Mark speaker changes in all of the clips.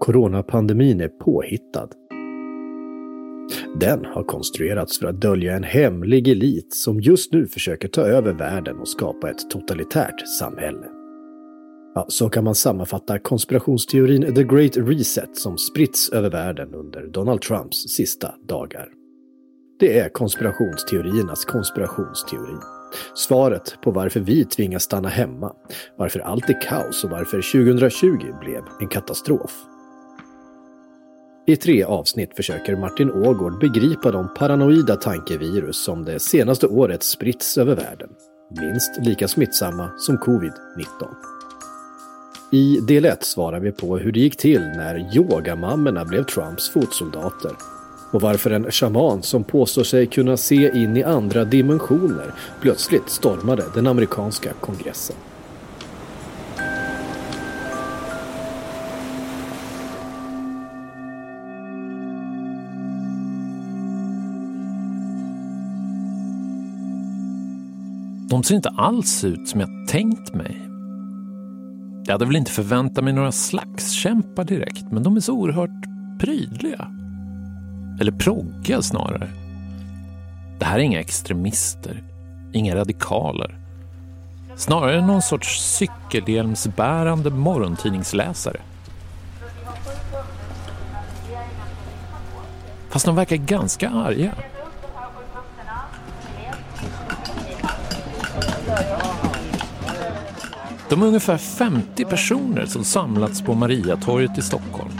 Speaker 1: Coronapandemin är påhittad. Den har konstruerats för att dölja en hemlig elit som just nu försöker ta över världen och skapa ett totalitärt samhälle. Ja, så kan man sammanfatta konspirationsteorin The Great Reset som spritts över världen under Donald Trumps sista dagar. Det är konspirationsteoriernas konspirationsteori. Svaret på varför vi tvingas stanna hemma, varför allt är kaos och varför 2020 blev en katastrof. I tre avsnitt försöker Martin Ågård begripa de paranoida tankevirus som det senaste året spritts över världen. Minst lika smittsamma som covid-19. I del 1 svarar vi på hur det gick till när yogamammorna blev Trumps fotsoldater och varför en shaman som påstår sig kunna se in i andra dimensioner plötsligt stormade den amerikanska kongressen.
Speaker 2: De ser inte alls ut som jag tänkt mig. Jag hade väl inte förväntat mig några slagskämpar direkt, men de är så oerhört prydliga. Eller proggiga snarare. Det här är inga extremister, inga radikaler. Snarare någon sorts cykelhjälmsbärande morgontidningsläsare. Fast de verkar ganska arga. De är ungefär 50 personer som samlats på Mariatorget i Stockholm.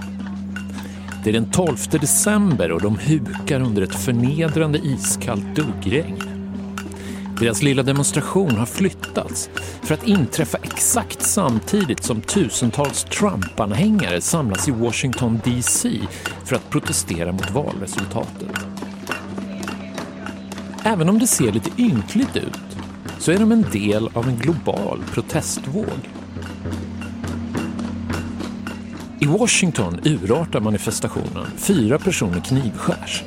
Speaker 2: Det är den 12 december och de hukar under ett förnedrande iskallt duggregn. Deras lilla demonstration har flyttats för att inträffa exakt samtidigt som tusentals Trump-anhängare samlas i Washington DC för att protestera mot valresultatet. Även om det ser lite ynkligt ut så är de en del av en global protestvåg. I Washington urartar manifestationen. Fyra personer knivskärs.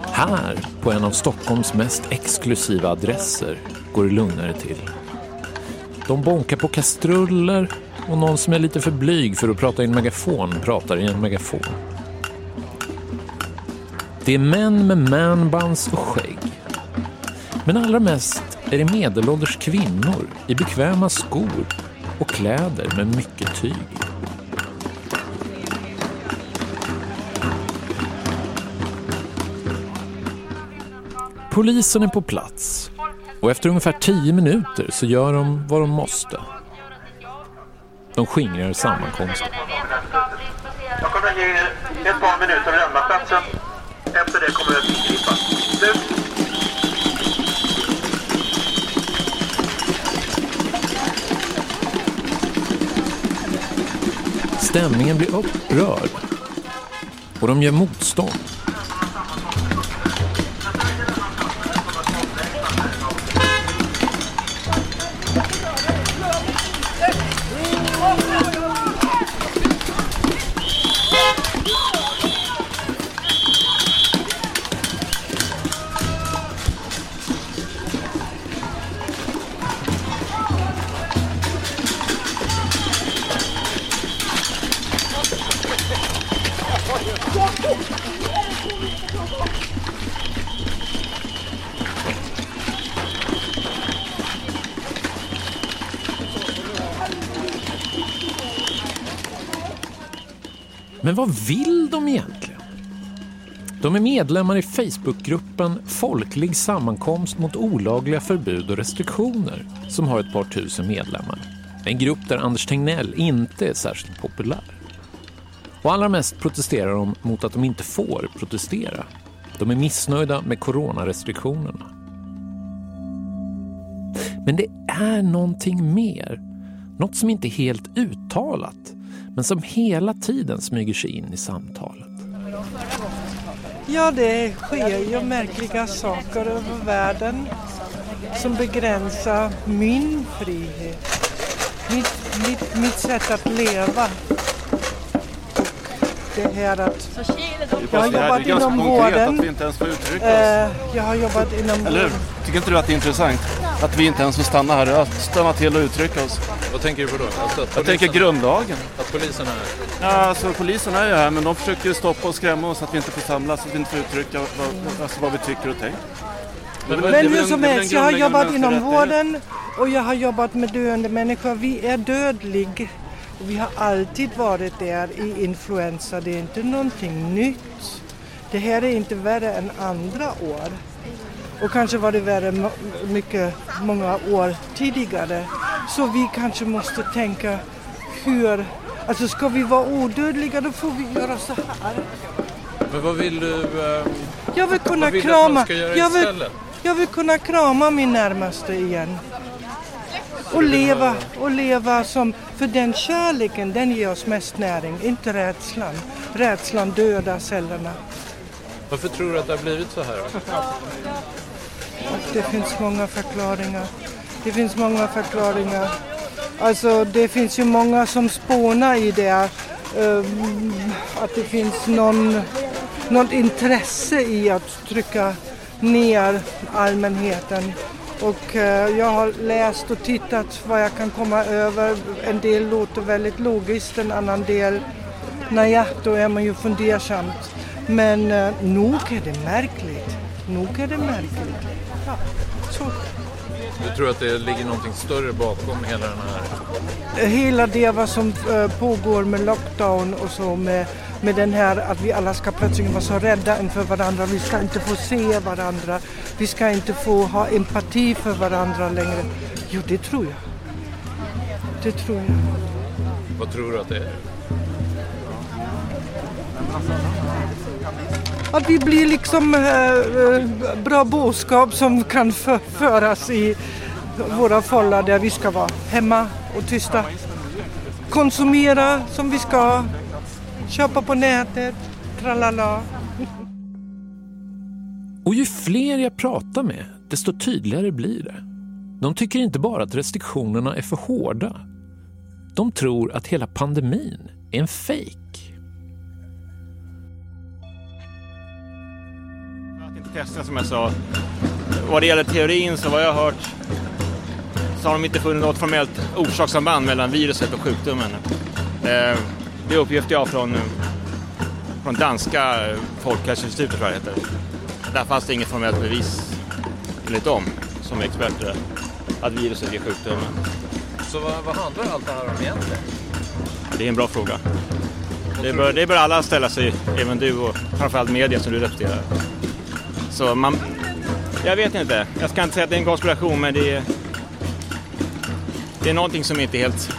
Speaker 2: Här, på en av Stockholms mest exklusiva adresser, går det lugnare till. De bonkar på kastruller och någon som är lite för blyg för att prata i en megafon pratar i en megafon. Det är män med manbuns och skägg. Men allra mest är det medelålders kvinnor i bekväma skor och kläder med mycket tyg. Polisen är på plats och efter ungefär tio minuter så gör de vad de måste. De skingrar sammankomsten.
Speaker 3: Jag kommer att ge er ett par minuter att lämna platsen. Efter det kommer jag att ingripa.
Speaker 2: Stämningen blir upprörd och de gör motstånd. Men vad vill de egentligen? De är medlemmar i Facebookgruppen Folklig sammankomst mot olagliga förbud och restriktioner som har ett par tusen medlemmar. En grupp där Anders Tegnell inte är särskilt populär. Och allra mest protesterar de mot att de inte får protestera. De är missnöjda med coronarestriktionerna. Men det är någonting mer. Något som inte är helt uttalat men som hela tiden smyger sig in i samtalet.
Speaker 4: Ja, det sker ju märkliga saker över världen som begränsar min frihet, mitt, mitt, mitt sätt att leva. Det här att jag har jobbat inom vården.
Speaker 5: Att vi inte ens får uttrycka
Speaker 4: oss. Jag har jobbat inom
Speaker 5: Eller hur? Tycker inte du att det är intressant? Att vi inte ens får stanna här och stanna till och uttrycka oss.
Speaker 2: Vad tänker du på då? Alltså
Speaker 5: Jag tänker grundlagen.
Speaker 2: Att polisen är här?
Speaker 5: Ja, alltså polisen är ju här men de försöker ju stoppa och skrämma oss att vi inte får samlas, att vi inte får uttrycka vad, alltså vad vi tycker och tänker.
Speaker 4: Men
Speaker 5: väl
Speaker 4: hur som helst, jag har jobbat inom vården och jag har jobbat med döende människor. Vi är dödlig. Och vi har alltid varit där i influensa. Det är inte någonting nytt. Det här är inte värre än andra år. Och kanske var det värre mycket, många år tidigare. Så vi kanske måste tänka hur... Alltså ska vi vara odödliga då får vi göra så här.
Speaker 2: Men vad vill du... eh,
Speaker 4: Jag vill kunna
Speaker 2: vad vill
Speaker 4: krama. Jag vill, jag vill kunna krama min närmaste igen. Och leva, och leva som, för den kärleken den ger oss mest näring, inte rädslan. Rädslan dödar cellerna.
Speaker 2: Varför tror du att det har blivit så här? då?
Speaker 4: Och det finns många förklaringar. Det finns många förklaringar. Alltså det finns ju många som spånar i det. ehm, att det finns någon, något intresse i att trycka ner allmänheten. Och eh, jag har läst och tittat vad jag kan komma över. En del låter väldigt logiskt, en annan del, naja, då är man ju fundersamt. Men eh, nog är det märkligt. Nog är det märkligt. Ja, så.
Speaker 2: Du tror att det ligger någonting större bakom hela den här...
Speaker 4: Hela det vad som eh, pågår med lockdown och så med, med den här att vi alla ska plötsligt vara så rädda inför varandra. Vi ska inte få se varandra. Vi ska inte få ha empati för varandra längre. Jo, det tror jag. Det tror jag.
Speaker 2: Vad tror du att det är?
Speaker 4: Att vi blir liksom eh, bra boskap som kan för, föras i våra fållar där vi ska vara hemma och tysta. Konsumera som vi ska. Köpa på nätet. Tralala.
Speaker 2: Och ju fler jag pratar med, desto tydligare blir det. De tycker inte bara att restriktionerna är för hårda. De tror att hela pandemin är en fejk.
Speaker 6: Att inte testa som jag sa. Vad det gäller teorin så vad jag har hört så har de inte funnit något formellt orsakssamband mellan viruset och sjukdomen. Det är uppgifter jag har från, från danska folkhälsoinstitutet tror jag det heter. Där fanns det inget formellt bevis enligt dem som är experter att viruset ger sjukdomen.
Speaker 2: Så vad, vad handlar allt det här om egentligen?
Speaker 6: Det är en bra fråga. Det bör, det bör alla ställa sig, även du och framförallt media som du representerar. Så man, jag vet inte, jag ska inte säga att det är en konspiration men det är, det är någonting som inte är helt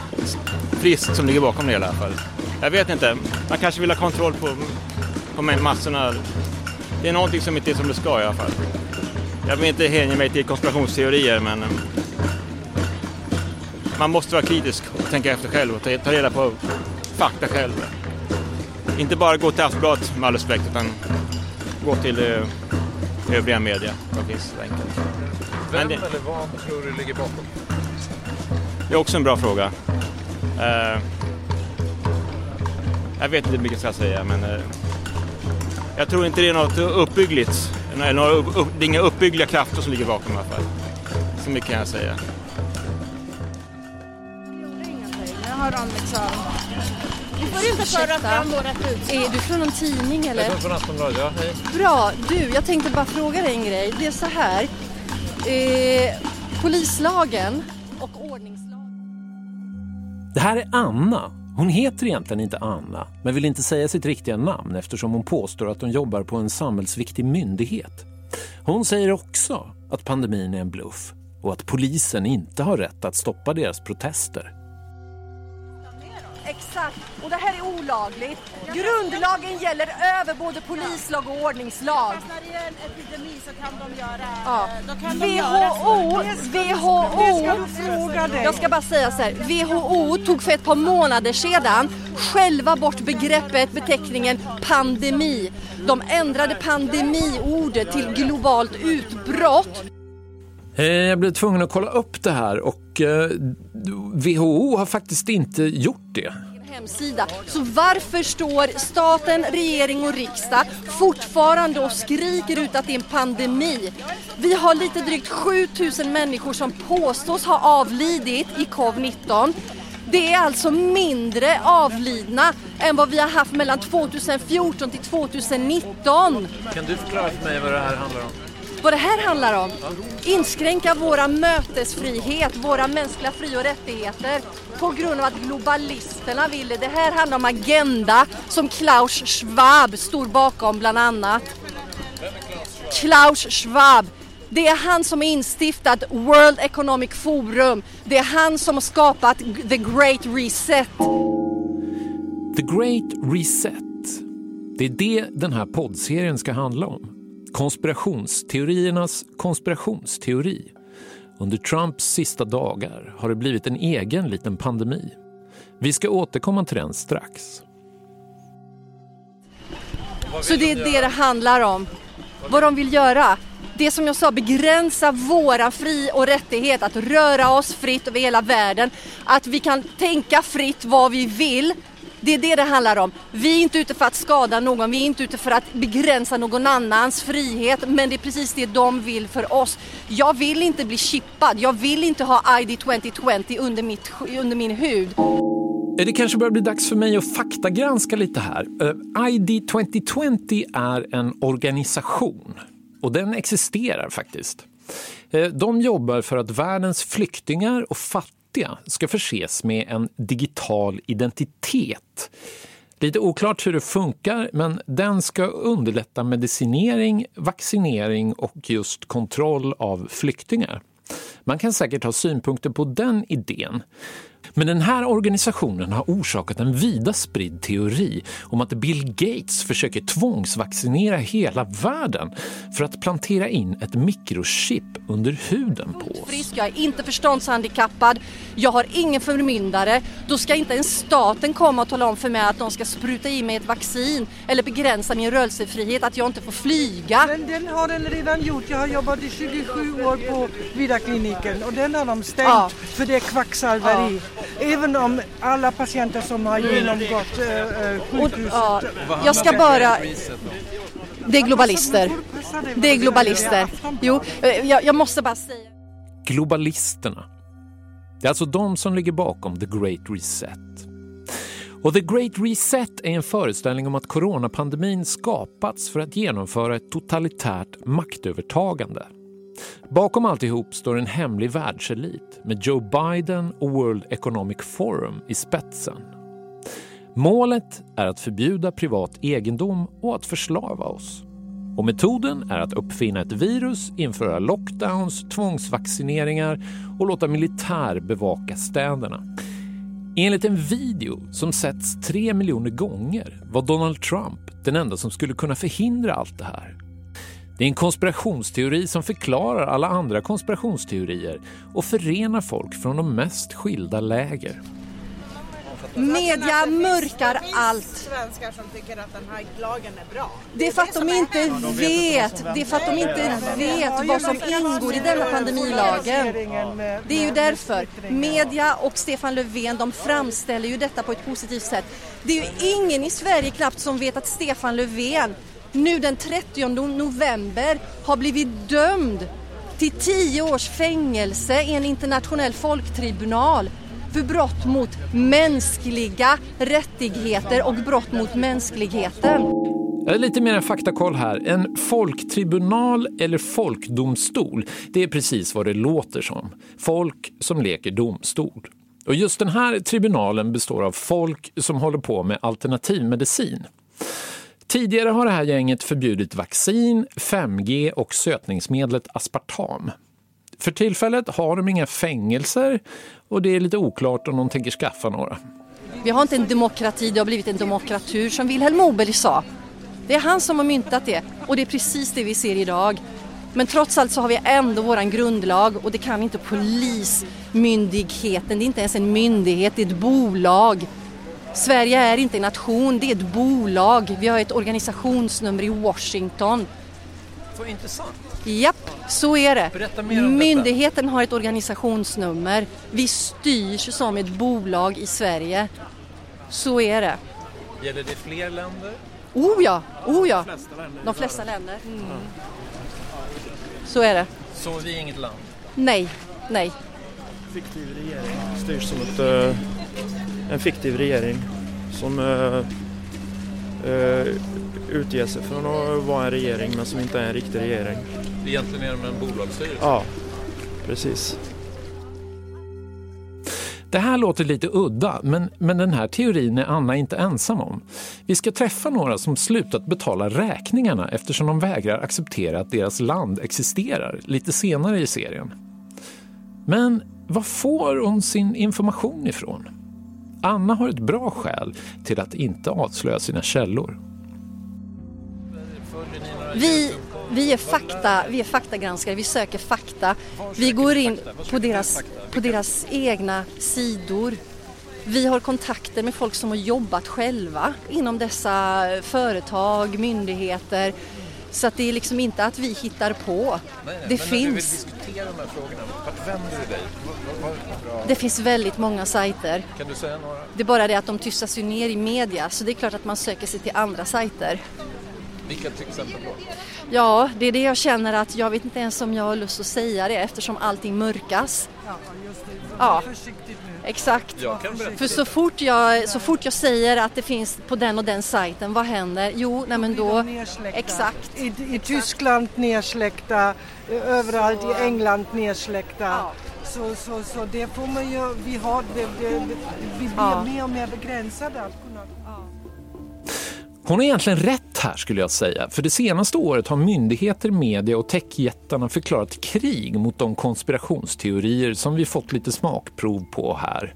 Speaker 6: friskt som ligger bakom det i alla fall. Jag vet inte, man kanske vill ha kontroll på, på massorna. Det är någonting som inte är som det ska i alla fall. Jag vill inte hänga mig till konspirationsteorier men eh, man måste vara kritisk och tänka efter själv och ta, ta reda på fakta själv. Inte bara gå till Aftonbladet med all respekt utan gå till eh, övriga media som finns enkelt.
Speaker 2: Vem
Speaker 6: det-
Speaker 2: eller vad tror du ligger bakom?
Speaker 6: Det är också en bra fråga. Eh, jag vet inte hur mycket jag ska säga men eh, jag tror inte det är något uppbyggligt. Några upp, upp, det är inga uppbyggliga krafter som ligger bakom i alla fall. Så mycket kan jag säga.
Speaker 7: Nu har de liksom...
Speaker 8: Vi får inte föra fram vårat budskap.
Speaker 7: Är du från någon tidning eller?
Speaker 2: Jag är från Aftonbladet, ja hej.
Speaker 7: Bra, du, jag tänkte bara fråga dig en grej. Det är så här. Eh, polislagen och ordningslagen.
Speaker 2: Det här är Anna. Hon heter egentligen inte Anna, men vill inte säga sitt riktiga namn eftersom hon påstår att hon jobbar på en samhällsviktig myndighet. Hon säger också att pandemin är en bluff och att polisen inte har rätt att stoppa deras protester.
Speaker 9: Exakt, och det här är olagligt. Grundlagen gäller över både polislag och ordningslag.
Speaker 8: Fast när det är en epidemi så kan de göra...
Speaker 9: Ja.
Speaker 8: Då kan de göra
Speaker 9: WHO, WHO,
Speaker 4: ska du fråga dig.
Speaker 9: jag ska bara säga så här, WHO tog för ett par månader sedan själva bort begreppet, beteckningen pandemi. De ändrade pandemiordet till globalt utbrott.
Speaker 2: Eh, Jag blev tvungen att kolla upp det här och eh, WHO har faktiskt inte gjort det
Speaker 9: hemsida. Så varför står staten, regering och riksdag fortfarande och skriker ut att det är en pandemi? Vi har lite drygt 7000 människor som påstås ha avlidit i covid-19. Det är alltså mindre avlidna än vad vi har haft mellan 2014 till 2019.
Speaker 2: Kan du förklara för mig vad det här handlar om?
Speaker 9: Vad det här handlar om? Inskränka våra mötesfrihet, våra mänskliga fri och rättigheter på grund av att globalisterna vill det. Det här handlar om Agenda som Klaus Schwab står bakom bland annat. Klaus Schwab. Det är han som har instiftat World Economic Forum. Det är han som har skapat The Great Reset.
Speaker 2: The Great Reset. Det är det den här poddserien ska handla om. Konspirationsteoriernas konspirationsteori. Under Trumps sista dagar har det blivit en egen liten pandemi. Vi ska återkomma till den strax.
Speaker 9: Så det är det det handlar om. Vad de vill göra. Det som jag sa, begränsa våra fri och rättighet att röra oss fritt över hela världen. Att vi kan tänka fritt vad vi vill. Det är det det handlar om. Vi är inte ute för att skada någon, vi är inte ute för att begränsa någon annans frihet, men det är precis det de vill för oss. Jag vill inte bli chippad, jag vill inte ha ID 2020 under, mitt, under min hud.
Speaker 2: Eh, det kanske börjar bli dags för mig att faktagranska lite här. Eh, ID 2020 är en organisation och den existerar faktiskt. Eh, de jobbar för att världens flyktingar och fattiga ska förses med en digital identitet. Lite oklart hur det funkar, men den ska underlätta medicinering, vaccinering och just kontroll av flyktingar. Man kan säkert ha synpunkter på den idén. Men den här organisationen har orsakat en vida spridd teori om att Bill Gates försöker tvångsvaccinera hela världen för att plantera in ett mikrochip under huden på oss.
Speaker 9: Frisk, jag är inte förståndshandikappad, jag har ingen förmyndare. Då ska inte ens staten komma och tala om för mig att de ska spruta i mig ett vaccin eller begränsa min rörelsefrihet, att jag inte får flyga.
Speaker 4: Den, den har den redan gjort. Jag har jobbat i 27 år på Vidarkliniken och den har de stängt
Speaker 9: Ja.
Speaker 4: för det är kvacksalveri. Även om alla patienter som har genomgått äh,
Speaker 9: Och,
Speaker 4: sjukhuset...
Speaker 9: ja, jag ska bara... Det är globalister. Det är globalister. Jo, eh, jag, jag måste bara säga.
Speaker 2: globalisterna. Det är alltså de som ligger bakom The Great Reset. Och The Great Reset är en föreställning om att coronapandemin skapats för att genomföra ett totalitärt maktövertagande. Bakom alltihop står en hemlig världselit med Joe Biden och World Economic Forum i spetsen. Målet är att förbjuda privat egendom och att förslava oss. Och metoden är att uppfinna ett virus, införa lockdowns, tvångsvaccineringar och låta militär bevaka städerna. Enligt en video som setts tre miljoner gånger var Donald Trump den enda som skulle kunna förhindra allt det här. Det är en konspirationsteori som förklarar alla andra konspirationsteorier och förenar folk från de mest skilda läger.
Speaker 9: Media mörkar allt.
Speaker 8: Svenskar som tycker att den här lagen är bra.
Speaker 9: Det är för att de inte vet, det är för att de inte vet vad som ingår i denna pandemilagen. Det är ju därför. Media och Stefan Löfven de framställer ju detta på ett positivt sätt. Det är ju ingen i Sverige knappt som vet att Stefan Löfven nu den 30 november har blivit dömd till 10 års fängelse i en internationell folktribunal för brott mot mänskliga rättigheter och brott mot mänskligheten.
Speaker 2: Lite mer faktakoll här. En folktribunal eller folkdomstol, det är precis vad det låter som. Folk som leker domstol. Och just den här tribunalen består av folk som håller på med alternativmedicin. Tidigare har det här gänget förbjudit vaccin, 5G och sötningsmedlet aspartam. För tillfället har de inga fängelser och det är lite oklart om de tänker skaffa några.
Speaker 9: Vi har inte en demokrati, det har blivit en demokratur som Vilhelm Moberg sa. Det är han som har myntat det och det är precis det vi ser idag. Men trots allt så har vi ändå våran grundlag och det kan inte polismyndigheten, det är inte ens en myndighet, det är ett bolag. Sverige är inte en nation, det är ett bolag. Vi har ett organisationsnummer i Washington.
Speaker 2: Så intressant.
Speaker 9: Japp, så är det.
Speaker 2: Berätta mer om detta.
Speaker 9: Myndigheten har ett organisationsnummer. Vi styrs som ett bolag i Sverige. Så är det.
Speaker 2: Gäller det fler länder?
Speaker 9: Oh ja, oh ja.
Speaker 5: De flesta länder.
Speaker 9: De flesta länder. Så är det.
Speaker 2: Så vi är inget land?
Speaker 9: Nej, nej.
Speaker 10: fiktiv regering styrs som ett, eh, en fiktiv regering som eh, eh, utger sig för att vara en regering men som inte är en riktig regering.
Speaker 2: Egentligen är de en bolagsstyrelse.
Speaker 10: Ja, precis.
Speaker 2: Det här låter lite udda, men, men den här teorin är Anna inte ensam om. Vi ska träffa några som slutat betala räkningarna eftersom de vägrar acceptera att deras land existerar lite senare i serien. Men var får hon sin information ifrån? Anna har ett bra skäl till att inte avslöja sina källor.
Speaker 9: Vi, vi, är fakta, vi är faktagranskare, vi söker fakta. Vi går in på deras, på deras egna sidor. Vi har kontakter med folk som har jobbat själva inom dessa företag, myndigheter. Så att det är liksom inte att vi hittar på. Det finns.
Speaker 2: Diskutera de här frågorna, vart vänder du dig?
Speaker 9: Det finns väldigt många sajter.
Speaker 2: Kan du säga några?
Speaker 9: Det är bara det att de tystas ju ner i media så det är klart att man söker sig till andra sajter.
Speaker 2: Vilka till exempel då?
Speaker 9: Ja, det är det jag känner att jag vet inte ens om jag har lust att säga det eftersom allting mörkas.
Speaker 4: Ja, just det.
Speaker 9: Ja.
Speaker 4: Försiktigt nu.
Speaker 9: Exakt.
Speaker 2: Jag kan berätta.
Speaker 9: För så fort, jag, så fort jag säger att det finns på den och den sajten, vad händer? Jo, nej men då... Exakt.
Speaker 4: I, I Tyskland nersläckta, eh, överallt i England nersläckta.
Speaker 9: Ja.
Speaker 4: Så, så, så det får man ju, vi har, det, det, det, vi blir
Speaker 9: Ja.
Speaker 4: mer och mer begränsade att kunna
Speaker 2: hon har egentligen rätt här skulle jag säga. För det senaste året har myndigheter, media och techjättarna förklarat krig mot de konspirationsteorier som vi fått lite smakprov på här.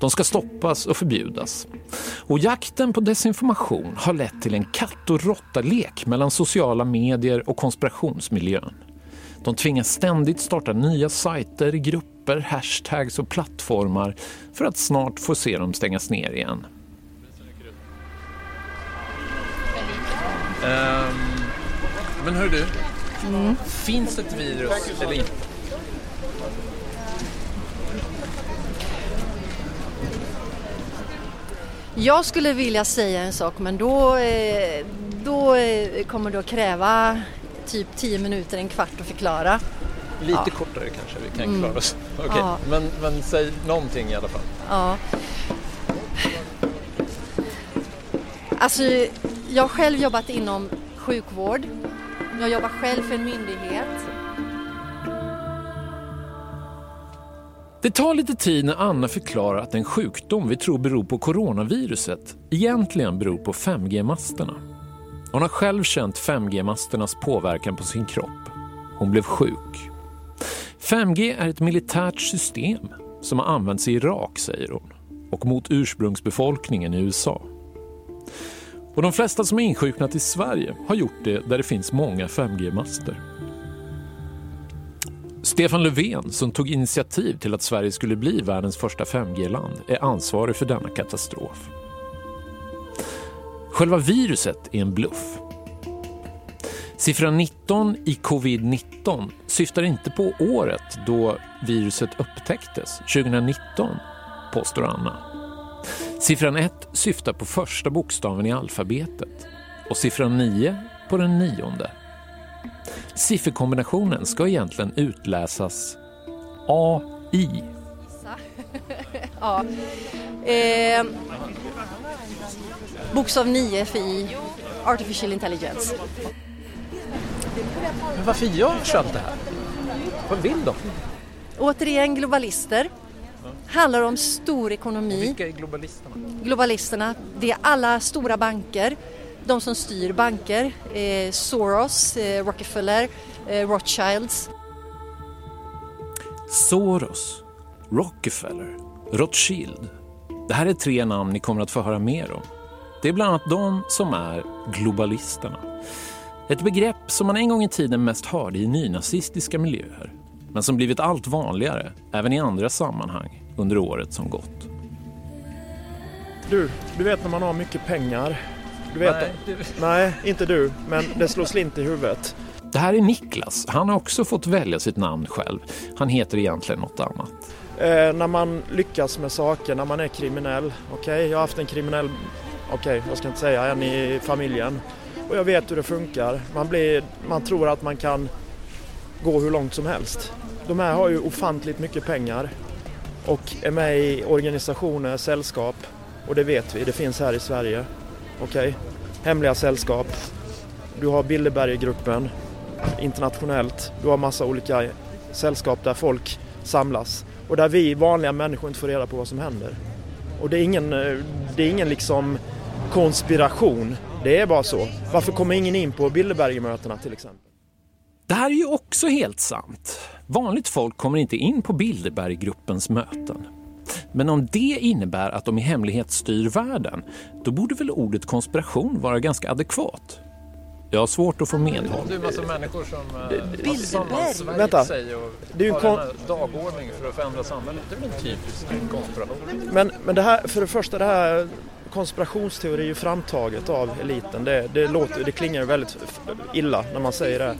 Speaker 2: De ska stoppas och förbjudas. Och jakten på desinformation har lett till en katt och råtta-lek mellan sociala medier och konspirationsmiljön. De tvingas ständigt starta nya sajter, grupper, hashtags och plattformar för att snart få se dem stängas ner igen. Ehm, men hör du, finns det ett virus eller inte?
Speaker 9: Jag skulle vilja säga en sak men då, eh, då eh, kommer det att kräva typ 10 minuter, en kvart att förklara.
Speaker 2: Lite
Speaker 9: Ja.
Speaker 2: kortare kanske vi kan klara oss. Okej,
Speaker 9: Ja.
Speaker 2: men, men säg någonting i alla fall.
Speaker 9: Ja. Alltså, jag har själv jobbat inom sjukvård. Jag jobbar själv för en myndighet.
Speaker 2: Det tar lite tid när Anna förklarar att den sjukdom vi tror beror på coronaviruset egentligen beror på 5G-masterna. Hon har själv känt 5G-masternas påverkan på sin kropp. Hon blev sjuk. 5G är ett militärt system som har använts i Irak, säger hon, och mot ursprungsbefolkningen i USA. Och de flesta som har insjuknat i Sverige har gjort det där det finns många 5G-master. Stefan Löfven, som tog initiativ till att Sverige skulle bli världens första 5G-land, är ansvarig för denna katastrof. Själva viruset är en bluff. Siffran 19 i covid-19 syftar inte på året då viruset upptäcktes, 2019, påstår Anna. Siffran 1 syftar på första bokstaven i alfabetet och siffran 9 på den nionde. Sifferkombinationen ska egentligen utläsas AI.
Speaker 9: Ja. Eh, bokstav 9 för i Artificial Intelligence.
Speaker 2: Men varför görs allt det här? Vad vill de?
Speaker 9: Återigen globalister. Handlar om stor ekonomi.
Speaker 2: Vilka är globalisterna?
Speaker 9: Globalisterna, det är alla stora banker. De som styr banker. Eh, Soros, eh, Rockefeller, eh, Rothschilds.
Speaker 2: Soros, Rockefeller, Rothschild. Det här är tre namn ni kommer att få höra mer om. Det är bland annat de som är globalisterna. Ett begrepp som man en gång i tiden mest hörde i nynazistiska miljöer men som blivit allt vanligare även i andra sammanhang under året som gått.
Speaker 10: Du, du vet när man har mycket pengar. Du vet nej, nej, inte du, men det slår slint i huvudet.
Speaker 2: Det här är Niklas. Han har också fått välja sitt namn själv. Han heter egentligen något annat.
Speaker 10: Eh, när man lyckas med saker, när man är kriminell. Okej, okay, jag har haft en kriminell, okej, okay, jag ska inte säga en i familjen. Och jag vet hur det funkar. Man, blir, man tror att man kan gå hur långt som helst. De här har ju ofantligt mycket pengar och är med i organisationer, sällskap och det vet vi, det finns här i Sverige. Okej, okay. hemliga sällskap. Du har Bilderberggruppen internationellt. Du har massa olika sällskap där folk samlas och där vi vanliga människor inte får reda på vad som händer. Och det är ingen, eh, det är ingen liksom konspiration. Det är bara så. Varför kommer ingen in på Bilderbergmötena till exempel?
Speaker 2: Det här är ju också helt sant. Vanligt folk kommer inte in på Bilderberggruppens möten. Men om det innebär att de i hemlighet styr världen, då borde väl ordet konspiration vara ganska adekvat? Jag har svårt att få medhåll.
Speaker 11: Det är en massa människor som
Speaker 2: eh,
Speaker 11: sammansvärjt sig och det är har kon... en dagordning för att förändra samhället. Det är väl en typisk konspiration.
Speaker 10: Men, men det här, för det första, det här konspirationsteori är ju framtaget av eliten. Det, det, låter, det klingar väldigt illa när man säger det.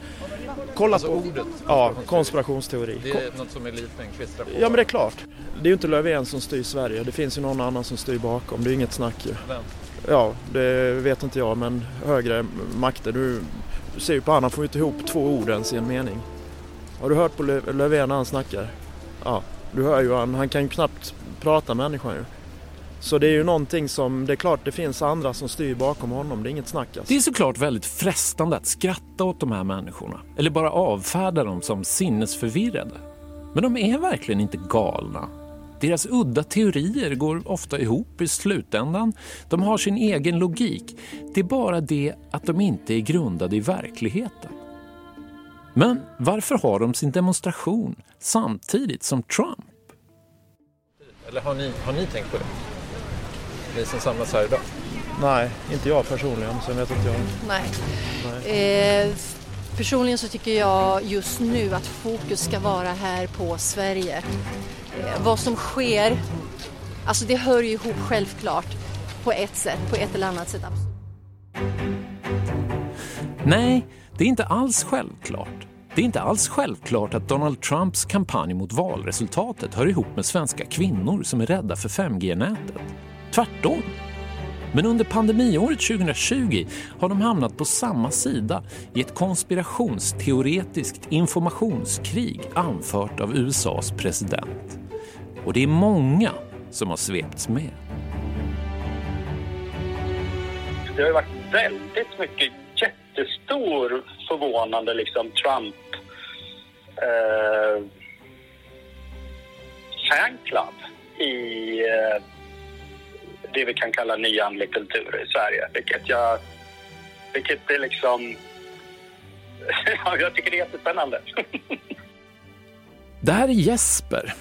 Speaker 11: Kolla alltså på ordet?
Speaker 10: Ja, konspirationsteori.
Speaker 11: Det är något som eliten klistrar på?
Speaker 10: Ja, men det är klart. Det är ju inte Löfven som styr Sverige. Det finns ju någon annan som styr bakom. Det är inget snack ju.
Speaker 11: Vem?
Speaker 10: Ja, det vet inte jag, men högre makter. Du ser ju på honom, han får ju inte ihop två ord ens i en mening. Har du hört på Löfven när han snackar? Ja, du hör ju han, han kan ju knappt prata människan ju. Så det är ju någonting som, det är klart det finns andra som styr bakom honom, det är inget snack alltså.
Speaker 2: Det är såklart väldigt frestande att skratta åt de här människorna eller bara avfärda dem som sinnesförvirrade. Men de är verkligen inte galna. Deras udda teorier går ofta ihop i slutändan. De har sin egen logik. Det är bara det att de inte är grundade i verkligheten. Men varför har de sin demonstration samtidigt som Trump?
Speaker 11: Eller har ni, har ni tänkt på det? Ni som samlas här idag?
Speaker 10: Nej, inte jag personligen. Sen vet inte jag.
Speaker 7: Nej. Nej. Eh, personligen så tycker jag just nu att fokus ska vara här på Sverige. Eh, vad som sker, alltså det hör ju ihop självklart på ett sätt, på ett eller annat sätt.
Speaker 2: Nej, det är inte alls självklart. Det är inte alls självklart att Donald Trumps kampanj mot valresultatet hör ihop med svenska kvinnor som är rädda för 5G-nätet. Tvärtom. Men under pandemiåret 2020 har de hamnat på samma sida i ett konspirationsteoretiskt informationskrig anfört av USAs president. Och det är många som har svepts med.
Speaker 12: Det har varit väldigt mycket jättestor förvånande liksom Trump eh, fanclub i eh, det vi kan kalla nyandlig kultur i Sverige. Vilket jag... Vilket är liksom... jag tycker det är jättespännande.
Speaker 2: det här är Jesper.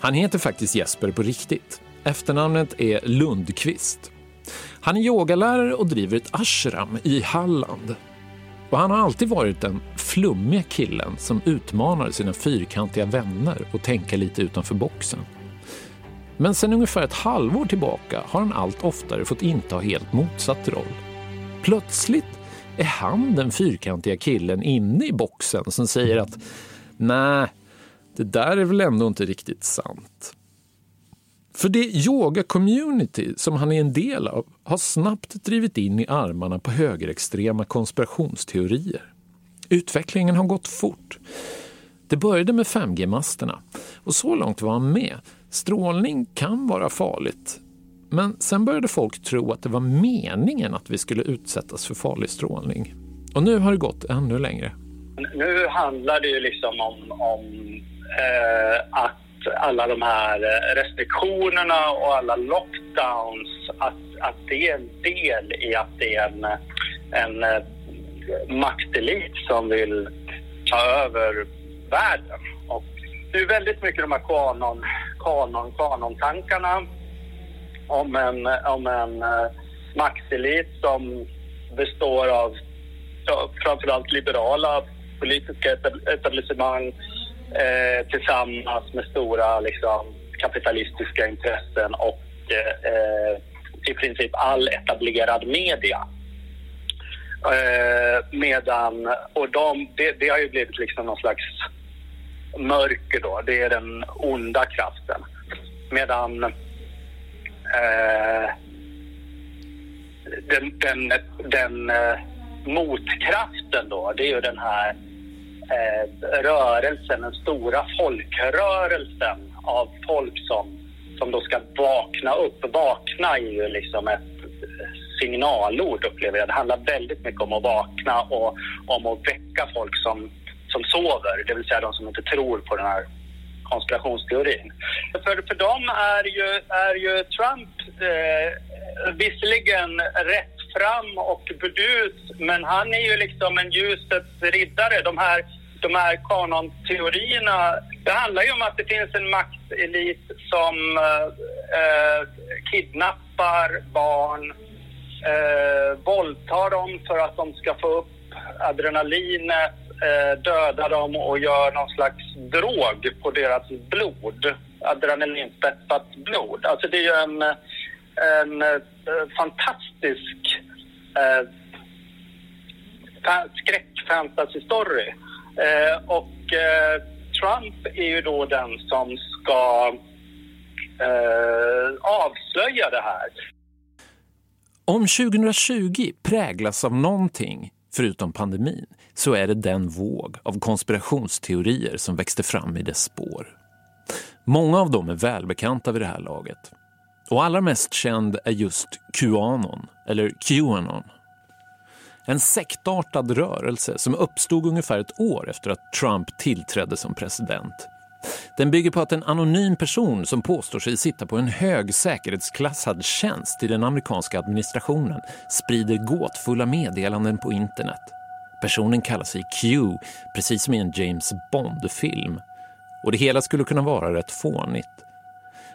Speaker 2: Han heter faktiskt Jesper på riktigt. Efternamnet är Lundqvist. Han är yogalärare och driver ett ashram i Halland. Och han har alltid varit den flummiga killen som utmanar sina fyrkantiga vänner och tänka lite utanför boxen. Men sen ungefär ett halvår tillbaka har han allt oftare fått inta helt motsatt roll. Plötsligt är han den fyrkantiga killen inne i boxen som säger att nej, det där är väl ändå inte riktigt sant. För det yoga-community som han är en del av har snabbt drivit in i armarna på högerextrema konspirationsteorier. Utvecklingen har gått fort. Det började med 5G-masterna och så långt var han med Strålning kan vara farligt. Men sen började folk tro att det var meningen att vi skulle utsättas för farlig strålning. Och nu har det gått ännu längre.
Speaker 12: Nu handlar det ju liksom om, om eh, att alla de här restriktionerna och alla lockdowns, att, att det är en del i att det är en, en eh, maktelit som vill ta över världen. Och det är väldigt mycket de här kanon, kanon, kanontankarna om en, om en eh, uh, maktelit som består av ja, framförallt liberala politiska etablissemang eh, tillsammans med stora liksom, kapitalistiska intressen och eh, eh i princip all etablerad media. Eh, medan, och de, det, det, har ju blivit liksom någon slags mörker då, det är den onda kraften. Medan eh, den, den, den eh, motkraften då, det är ju den här eh, rörelsen, den stora folkrörelsen av folk som, som då ska vakna upp. Vakna är ju liksom ett eh, signalord upplever jag. Det handlar väldigt mycket om att vakna och om att väcka folk som, som sover, det vill säga de som inte tror på den här konspirationsteorin. För, för dem är ju, är ju Trump eh, visserligen rätt fram och burdus, men han är ju liksom en ljusets riddare. De här, de här kanonteorierna, det handlar ju om att det finns en maktelit som eh, eh kidnappar barn, eh, våldtar dem för att de ska få upp adrenalinet, eh, döda dem och gör någon slags drog på deras blod. Adrenalinspetsat blod. Alltså det är ju en, en eh, fantastisk eh, skräckfantasy-story. Eh, och eh, Trump är ju då den som ska eh, avslöja det här.
Speaker 2: Om 2020 präglas av någonting, förutom pandemin, så är det den våg av konspirationsteorier som växte fram i dess spår. Många av dem är välbekanta vid det här laget. Och allra mest känd är just Qanon, eller Qanon. En sektartad rörelse som uppstod ungefär ett år efter att Trump tillträdde som president. Den bygger på att en anonym person som påstår sig sitta på en hög säkerhetsklassad tjänst i den amerikanska administrationen sprider gåtfulla meddelanden på internet. Personen kallar sig Q, precis som i en James Bond-film. Och det hela skulle kunna vara rätt fånigt.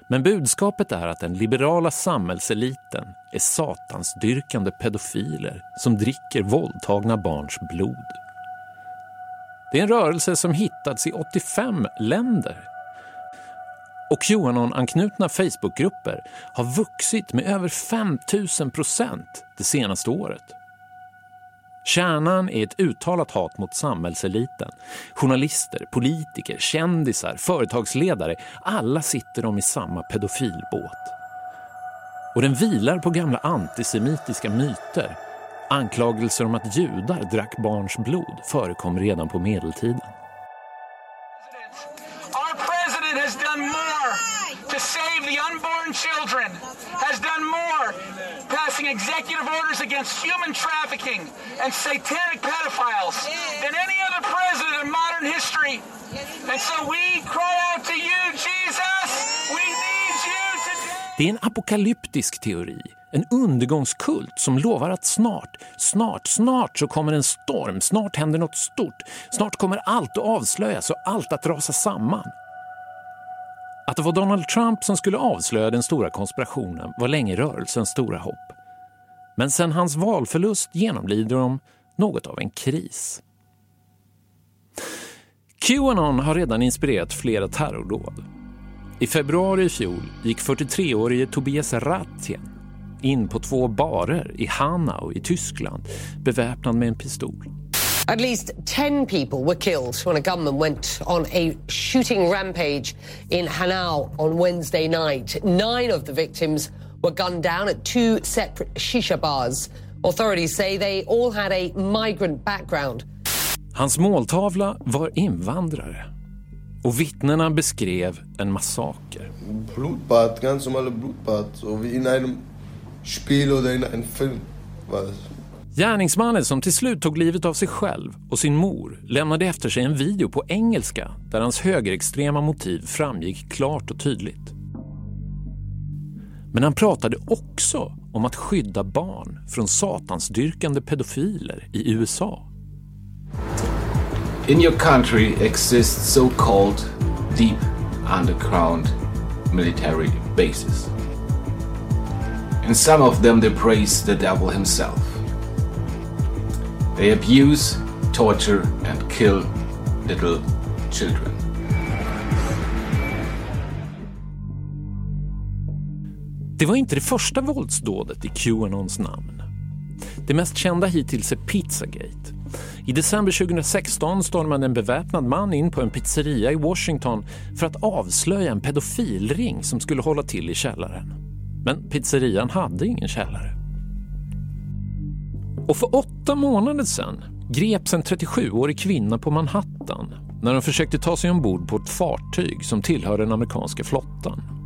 Speaker 2: Men budskapet är att den liberala samhällseliten är satansdyrkande pedofiler som dricker våldtagna barns blod. Det är en rörelse som hittats i 85 länder. Och Qanon-anknutna Facebookgrupper har vuxit med över 5 000 procent det senaste året. Kärnan är ett uttalat hat mot samhällseliten. Journalister, politiker, kändisar, företagsledare, alla sitter de i samma pedofilbåt. Och den vilar på gamla antisemitiska myter. Anklagelser om att judar drack barns blod förekom redan på medeltiden.
Speaker 13: Our president has done more to save the unborn children, has done more passing executive orders against human trafficking and satanic pedophiles than any other president in modern history. And so we cry out to you, Jesus, we need you today.
Speaker 2: Det är en apokalyptisk teori, en undergångskult som lovar att snart, snart, snart så kommer en storm, snart händer något stort, snart kommer allt att avslöjas och allt att rasa samman. Att det var Donald Trump som skulle avslöja den stora konspirationen var länge rörelsens stora hopp. Men sen hans valförlust genomlider de något av en kris. Qanon har redan inspirerat flera terrordåd. I februari i fjol gick 43-årige Tobias Rattjen in på två barer i Hanau i Tyskland beväpnad med en pistol.
Speaker 14: At least 10 people were killed when a gunman went on a shooting rampage in Hanau on Wednesday night. Nine of the victims were gunned down at two separate shisha bars. Authorities say they all had a migrant background.
Speaker 2: Hans måltavla var invandrare och vittnena beskrev en massaker.
Speaker 15: Blutbad, ganz normale Blutbad, so wie in einem Spiel oder in einem Film.
Speaker 2: Gärningsmannen som till slut tog livet av sig själv och sin mor lämnade efter sig en video på engelska där hans högerextrema motiv framgick klart och tydligt. Men han pratade också om att skydda barn från satansdyrkande pedofiler i USA.
Speaker 16: In your country exists so-called deep underground military bases. In some of them they praise the devil himself. They abuse, torture and kill little children.
Speaker 2: Det var inte det första våldsdådet i Qanons namn. Det mest kända hittills är Pizzagate. I december 2016 stormade en beväpnad man in på en pizzeria i Washington för att avslöja en pedofilring som skulle hålla till i källaren. Men pizzerian hade ingen källare. Och för åtta månader sedan greps en 37-årig kvinna på Manhattan när hon försökte ta sig ombord på ett fartyg som tillhör den amerikanska flottan.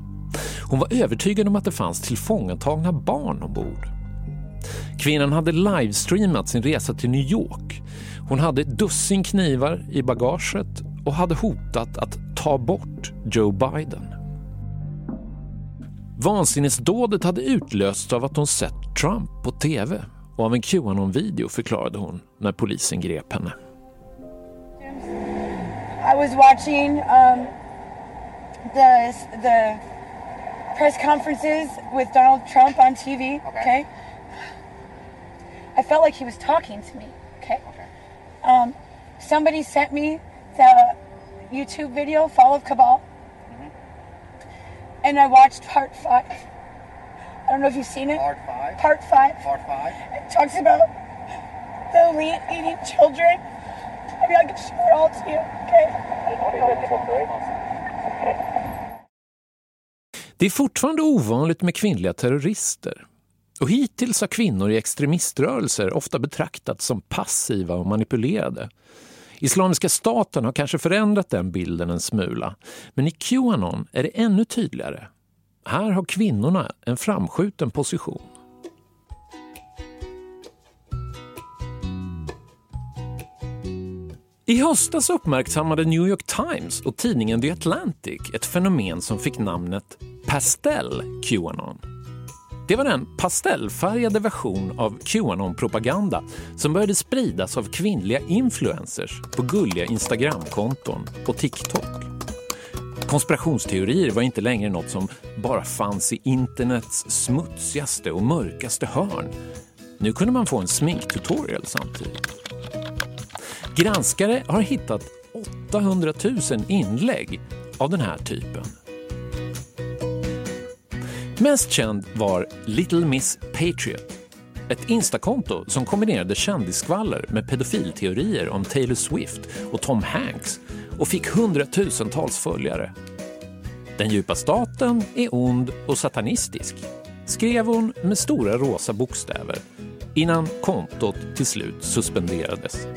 Speaker 2: Hon var övertygad om att det fanns tillfångatagna barn ombord. Kvinnan hade livestreamat sin resa till New York. Hon hade ett dussin knivar i bagaget och hade hotat att ta bort Joe Biden. Vansinnesdådet hade utlösts av att hon sett Trump på tv och av en Qanon-video förklarade hon när polisen grep henne.
Speaker 17: I was watching um, the the press conferences with Donald Trump on TV. Okay. okay? I felt like he was talking to me. Okay. okay. Um, somebody sent me the YouTube video, Fall of Cabal, mm-hmm. and I watched part five. I don't know if you've seen it.
Speaker 18: Part five.
Speaker 17: Part five.
Speaker 18: Part five.
Speaker 17: It talks about the elite eating children. Maybe I can show it all to you. Okay.
Speaker 2: Det är fortfarande ovanligt med kvinnliga terrorister. Och hittills har kvinnor i extremiströrelser ofta betraktats som passiva och manipulerade. Islamiska staten har kanske förändrat den bilden en smula, men i Qanon är det ännu tydligare. Här har kvinnorna en framskjuten position. I höstas uppmärksammade New York Times och tidningen The Atlantic ett fenomen som fick namnet Pastell Qanon. Det var den pastellfärgade version av Qanon-propaganda som började spridas av kvinnliga influencers på gulliga Instagramkonton och TikTok. Konspirationsteorier var inte längre något som bara fanns i internets smutsigaste och mörkaste hörn. Nu kunde man få en sminktutorial samtidigt. Granskare har hittat 800 000 inlägg av den här typen. Mest känd var Little Miss Patriot. Ett instakonto som kombinerade kändisskvaller med pedofilteorier om Taylor Swift och Tom Hanks och fick hundratusentals följare. Den djupa staten är ond och satanistisk, skrev hon med stora rosa bokstäver innan kontot till slut suspenderades.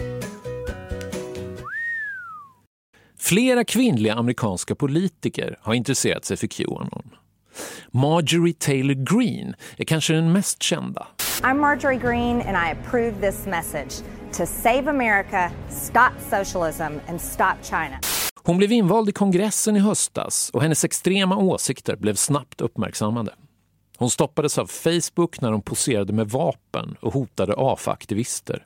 Speaker 2: Flera kvinnliga amerikanska politiker har intresserat sig för Qanon. Marjorie Taylor Greene är kanske den mest kända.
Speaker 19: I'm Marjorie Greene and I approve this message to save America, stop socialism and stop China.
Speaker 2: Hon blev invald i kongressen i höstas och hennes extrema åsikter blev snabbt uppmärksammade. Hon stoppades av Facebook när hon poserade med vapen och hotade AFA-aktivister.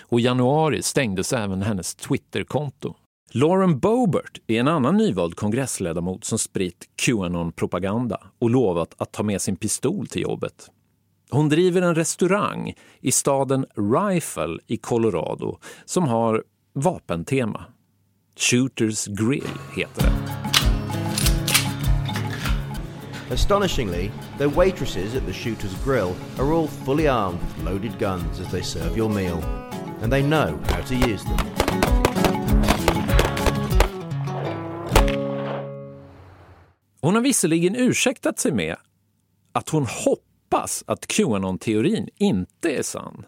Speaker 2: Och i januari stängdes även hennes Twitterkonto. Lauren Boebert är en annan nyvald kongressledamot som spritt Qanon-propaganda och lovat att ta med sin pistol till jobbet. Hon driver en restaurang i staden Rifle i Colorado som har vapentema. Shooters Grill heter det.
Speaker 20: Astonishingly, the waitresses at the Shooter's Grill are all fully armed with loaded guns as they serve your meal, and they know how to use them.
Speaker 2: Hon har visserligen ursäktat sig med att hon hoppas att Qanon-teorin inte är sann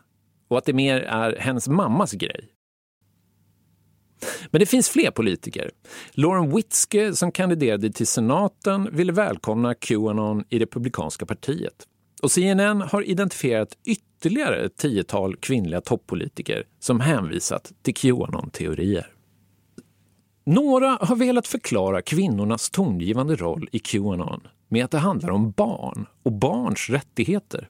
Speaker 2: och att det mer är hennes mammas grej. Men det finns fler politiker. Lauren Witzke som kandiderade till senaten ville välkomna Qanon i Republikanska partiet. Och CNN har identifierat ytterligare ett tiotal kvinnliga toppolitiker som hänvisat till Qanon-teorier. Några har velat förklara kvinnornas tongivande roll i Qanon med att det handlar om barn och barns rättigheter.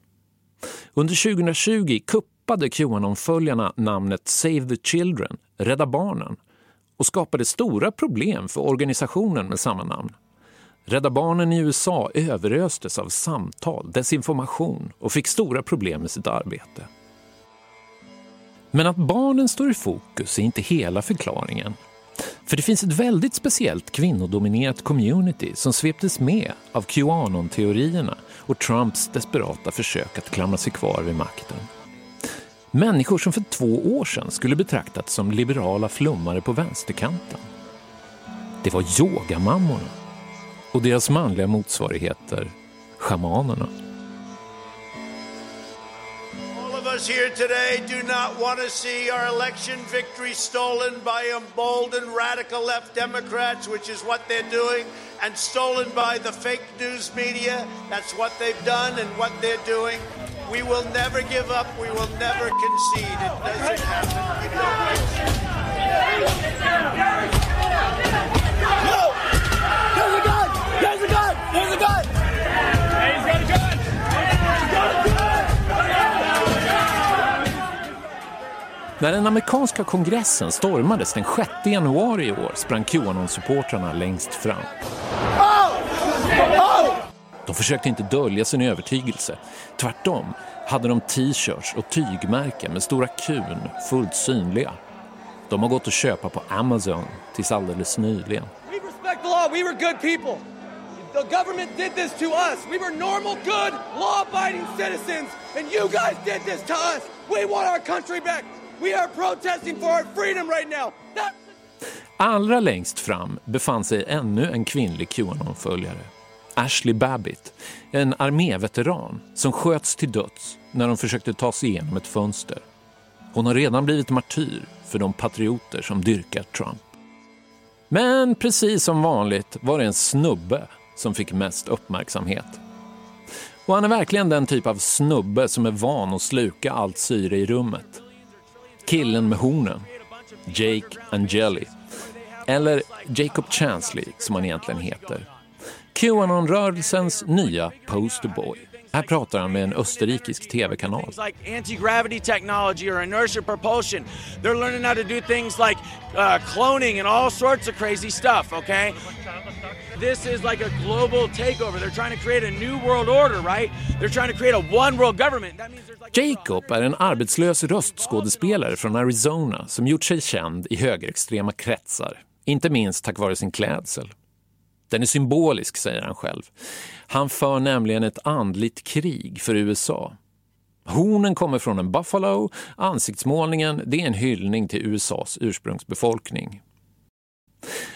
Speaker 2: Under 2020 kuppade Qanon-följarna namnet Save the Children, Rädda Barnen, och skapade stora problem för organisationen med samma namn. Rädda Barnen i USA överöstes av samtal, desinformation och fick stora problem med sitt arbete. Men att barnen står i fokus är inte hela förklaringen. För det finns ett väldigt speciellt kvinnodominerat community som sveptes med av Qanon-teorierna och Trumps desperata försök att klamra sig kvar vid makten. Människor som för två år sedan skulle betraktats som liberala flummare på vänsterkanten. Det var yogamammorna och deras manliga motsvarigheter, schamanerna.
Speaker 18: Us here today do not want to see our election victory stolen by emboldened radical left Democrats, which is what they're doing, and stolen by the fake news media. That's what they've done and what they're doing. We will never give up. We will never concede. It doesn't happen.
Speaker 21: No! There's a gun! There's a gun! There's a gun!
Speaker 2: När den amerikanska kongressen stormades den 6 januari i år sprang Qanon-supportrarna längst fram. De försökte inte dölja sin övertygelse. Tvärtom hade de t-shirts och tygmärken med stora kun fullt synliga. De har gått att köpa på Amazon tills alldeles nyligen.
Speaker 21: We respect the law. We were good people. The government did this to us. We were normal, good, law-abiding citizens, and you guys did this to us. We want our country back. We are protesting for our freedom right now. That
Speaker 2: Allra längst fram befann sig ännu en kvinnlig Qanon-följare. Ashley Babbitt, en arméveteran som sköts till döds när de försökte ta sig igenom ett fönster. Hon har redan blivit martyr för de patrioter som dyrkar Trump. Men precis som vanligt var det en snubbe som fick mest uppmärksamhet. Och han är verkligen den typ av snubbe som är van att sluka allt syre i rummet. Killen med hornen, Jake Angeli. Eller Jacob Chansley som han egentligen heter. Qanon-rörelsens nya posterboy. Här pratar han med en österrikisk tv-kanal.
Speaker 21: Like anti-gravity technology or inertia propulsion. They're learning how to do things like uh, cloning and all sorts of crazy stuff, okay? This is like a global takeover. They're trying to create a new world order, right? They're trying to create a one world government. That means there's like
Speaker 2: Jacob är en arbetslös röstskådespelare från Arizona som gjort sig känd i högerextrema kretsar. Inte minst tack vare sin klädsel. Den är symbolisk, säger han själv. Han för nämligen ett andligt krig för USA. Hornen kommer från en buffalo, ansiktsmålningen det är en hyllning till USAs ursprungsbefolkning.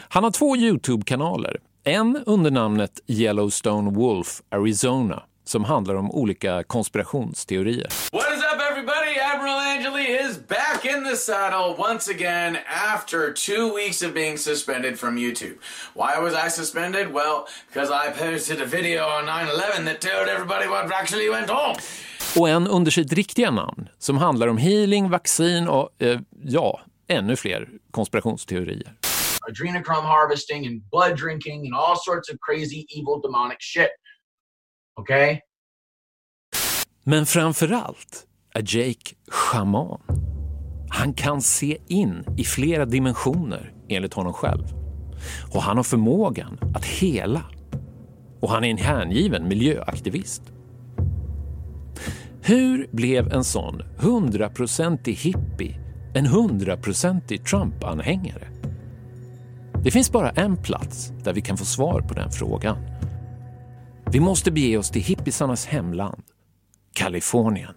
Speaker 2: Han har två Youtube-kanaler. En under namnet Yellowstone Wolf Arizona som handlar om olika konspirationsteorier.
Speaker 16: What is up, everybody? Admiral Angeli is back in the saddle once again after two weeks of being suspended from YouTube. Why was I suspended? Well, because I posted a video on 9-11 that told everybody what actually went on.
Speaker 2: Och en under sitt riktiga namn som handlar om healing, vaccin och, eh, ja, ännu fler konspirationsteorier
Speaker 22: adrenochrome harvesting and blood drinking and all sorts of crazy, evil, demonic shit. Okay?
Speaker 2: Men framför allt är Jake schaman. Han kan se in i flera dimensioner enligt honom själv. Och han har förmågan att hela. Och han är en hängiven miljöaktivist. Hur blev en sån hundraprocentig hippie en hundraprocentig Trump-anhängare? Det finns bara en plats där vi kan få svar på den frågan. Vi måste bege oss till hippisarnas hemland, Kalifornien.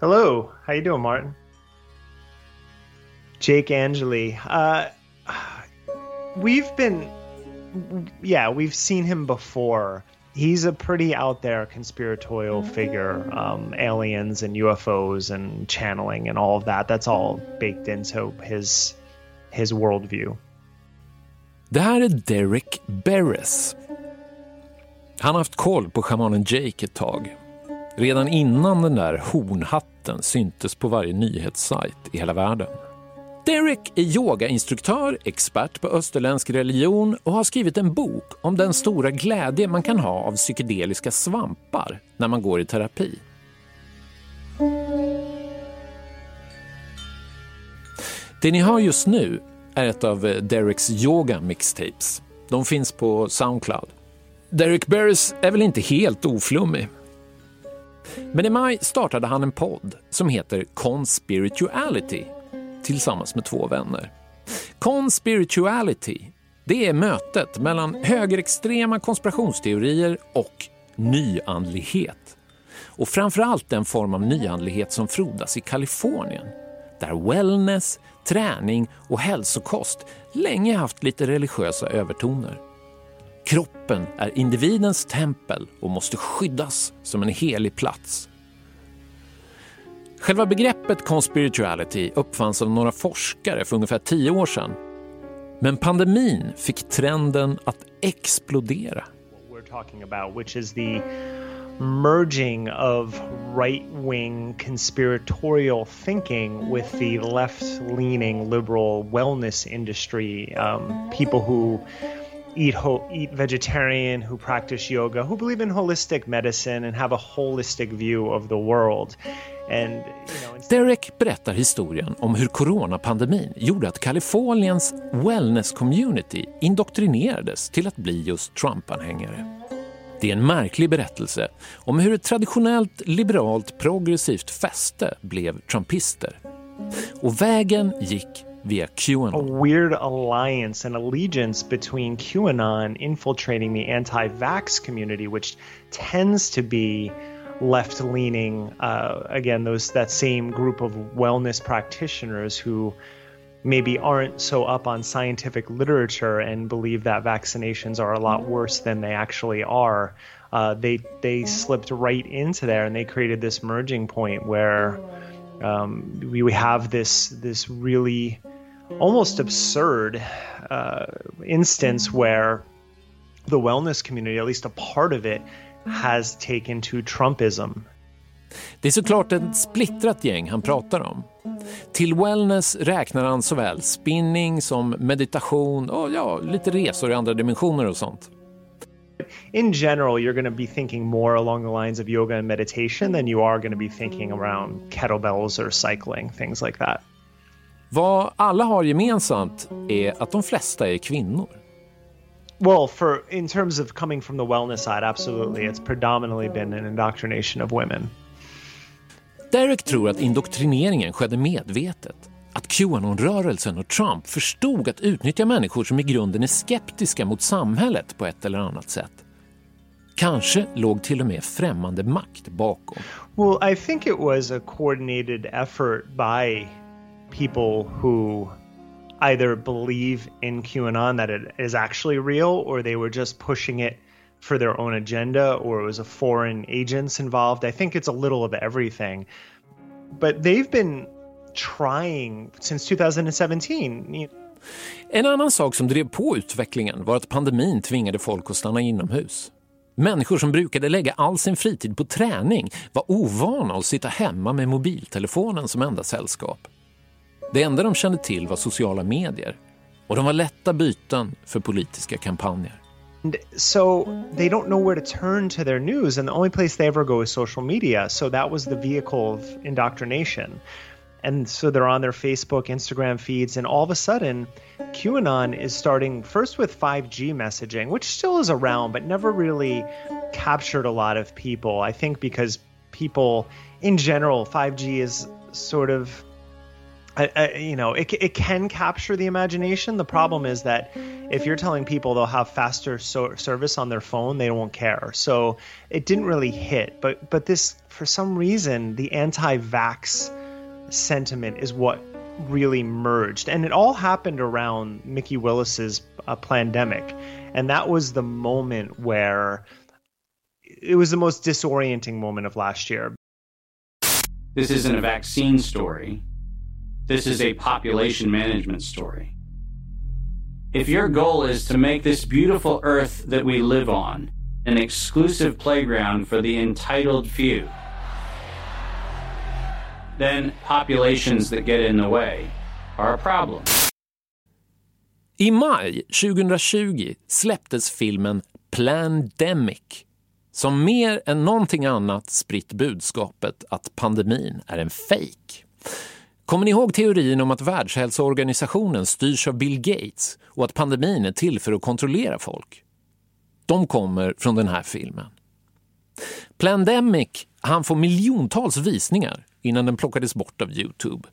Speaker 23: Hello, how you doing, Martin? Jake Angeli. Uh, we've been, yeah, we've seen him before. He's a pretty out there conspiratorial figure. Um, aliens and UFOs and channeling and all of that. That's all baked into his his worldview.
Speaker 2: Det här är Derek Beres. Han har haft koll på schamanen Jake ett tag. Redan innan den där hornhatten syntes på varje nyhetssajt i hela världen. Derek är yogainstruktör, expert på österländsk religion och har skrivit en bok om den stora glädje man kan ha av psykedeliska svampar när man går i terapi. Det ni hör just nu är ett av Dereks yoga mixtapes. De finns på Soundcloud. Derek Barris är väl inte helt oflummig. Men i maj startade han en podd som heter Conspirituality tillsammans med två vänner. Conspirituality, det är mötet mellan högerextrema konspirationsteorier och nyandlighet. och framförallt den form av nyandlighet som frodas i Kalifornien där wellness, träning och hälsokost länge haft lite religiösa övertoner. Kroppen är individens tempel och måste skyddas som en helig plats. Själva begreppet conspirituality uppfanns av några forskare för ungefär tio år sedan. Men pandemin fick trenden att explodera.
Speaker 23: We're talking about which is the merging of right-wing conspiratorial thinking with the left-leaning liberal wellness industry. Um, people who eat ho- eat vegetarian, who practice yoga, who believe in holistic medicine and have a holistic view of the world. And, you know,
Speaker 2: Derek berättar historien om hur coronapandemin gjorde att Kaliforniens wellness-community indoktrinerades till att bli just Trump-anhängare. Det är en märklig berättelse om hur ett traditionellt liberalt progressivt fäste blev trumpister. Och vägen gick via QAnon.
Speaker 23: A weird alliance and allegiance between QAnon infiltrating the anti-vax community, which tends to be left-leaning. Uh, again, those that same group of wellness practitioners who maybe aren't so up on scientific literature and believe that vaccinations are a lot worse than they actually are. Uh, they they slipped right into there and they created this merging point where um, we, we have this this really almost absurd uh, instance where the wellness community, at least a part of it, has taken to Trumpism
Speaker 2: Det är såklart ett splittrat gäng han pratar om. Till wellness räknar han såväl spinning som meditation och ja, lite resor i andra dimensioner och sånt.
Speaker 23: In general, you're going to be thinking more along the lines of yoga and meditation than you are going to be thinking around kettlebells or cycling, things like that.
Speaker 2: Vad alla har gemensamt är att de flesta är kvinnor.
Speaker 23: Well, for in terms of coming from the wellness side, absolutely, it's predominantly been an indoctrination of women.
Speaker 2: Derek tror att indoktrineringen skedde medvetet. Att Qanon-rörelsen och Trump förstod att utnyttja människor som i grunden är skeptiska mot samhället på ett eller annat sätt. Kanske låg till och med främmande makt bakom.
Speaker 23: Well, I think it was a coordinated effort by people who either believe in QAnon that it is actually real or they were just pushing it for their own agenda or it was a foreign agents involved. I think it's a little of everything. But they've been trying since 2017.
Speaker 2: En annan sak som drev på utvecklingen var att pandemin tvingade folk att stanna inomhus. Människor som brukade lägga all sin fritid på träning var ovana att sitta hemma med mobiltelefonen som enda sällskap. Det enda de kände till var sociala medier. Och de var lätta byten för politiska kampanjer.
Speaker 23: so they don't know where to turn to their news and the only place they ever go is social media. So that was the vehicle of indoctrination. And so they're on their facebook instagram feeds and all of a sudden qanon is starting first with 5g messaging which still is around but never really captured a lot of people. I think because people in general 5g is sort of you know, it, it can capture the imagination. The problem is that if you're telling people they'll have faster so- service on their phone, they won't care. So it didn't really hit. But but this, for some reason, the anti-vax sentiment is what really merged, and it all happened around Mickey Willis's uh, pandemic, and that was the moment where it was the most disorienting moment of last year.
Speaker 24: This isn't a vaccine story this is a population management story. If your goal is to make this beautiful earth that we live on an exclusive playground for the entitled few, then populations that get in the way are a problem.
Speaker 2: I maj 2020 släpptes filmen Plandemic som mer än någonting annat spritt budskapet att pandemin är en fejk. Kommer ni ihåg teorin om att Världshälsoorganisationen styrs av Bill Gates och att pandemin är till för att kontrollera folk? De kommer från den här filmen. Plandemic han får miljontals visningar innan den plockades bort av Youtube.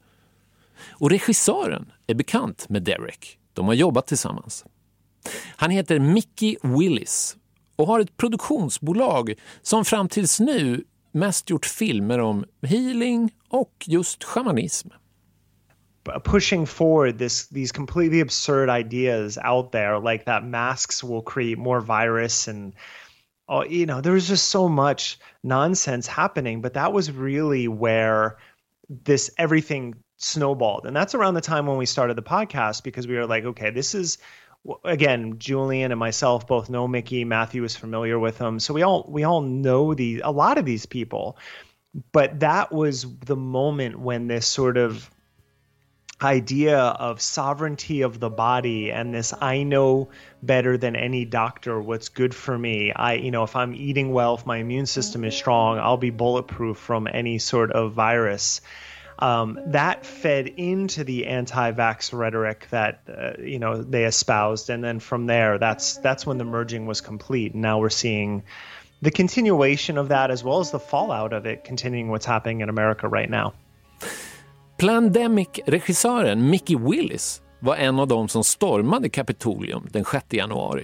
Speaker 2: Och regissören är bekant med Derek. De har jobbat tillsammans. Han heter Mickey Willis och har ett produktionsbolag som fram tills nu mest gjort filmer om healing och just shamanism.
Speaker 23: Pushing forward this these completely absurd ideas out there like that masks will create more virus and oh, you know there was just so much nonsense happening but that was really where this everything snowballed. And that's around the time when we started the podcast because we were like okay this is again julian and myself both know mickey matthew is familiar with him so we all we all know the a lot of these people. But that was the moment when this sort of idea of sovereignty of the body and this I know better than any doctor what's good for me. I, you know, if I'm eating well, if my immune system is strong, I'll be bulletproof from any sort of virus. Um, that fed into the anti-vax rhetoric that uh, you know they espoused, and then from there, that's that's when the merging was complete. And now we're seeing the continuation of that as well as the fallout of it, continuing what's happening in America right now.
Speaker 2: Plandemic-regissören Mickey Willis var en av dem som stormade Kapitolium den 6 januari.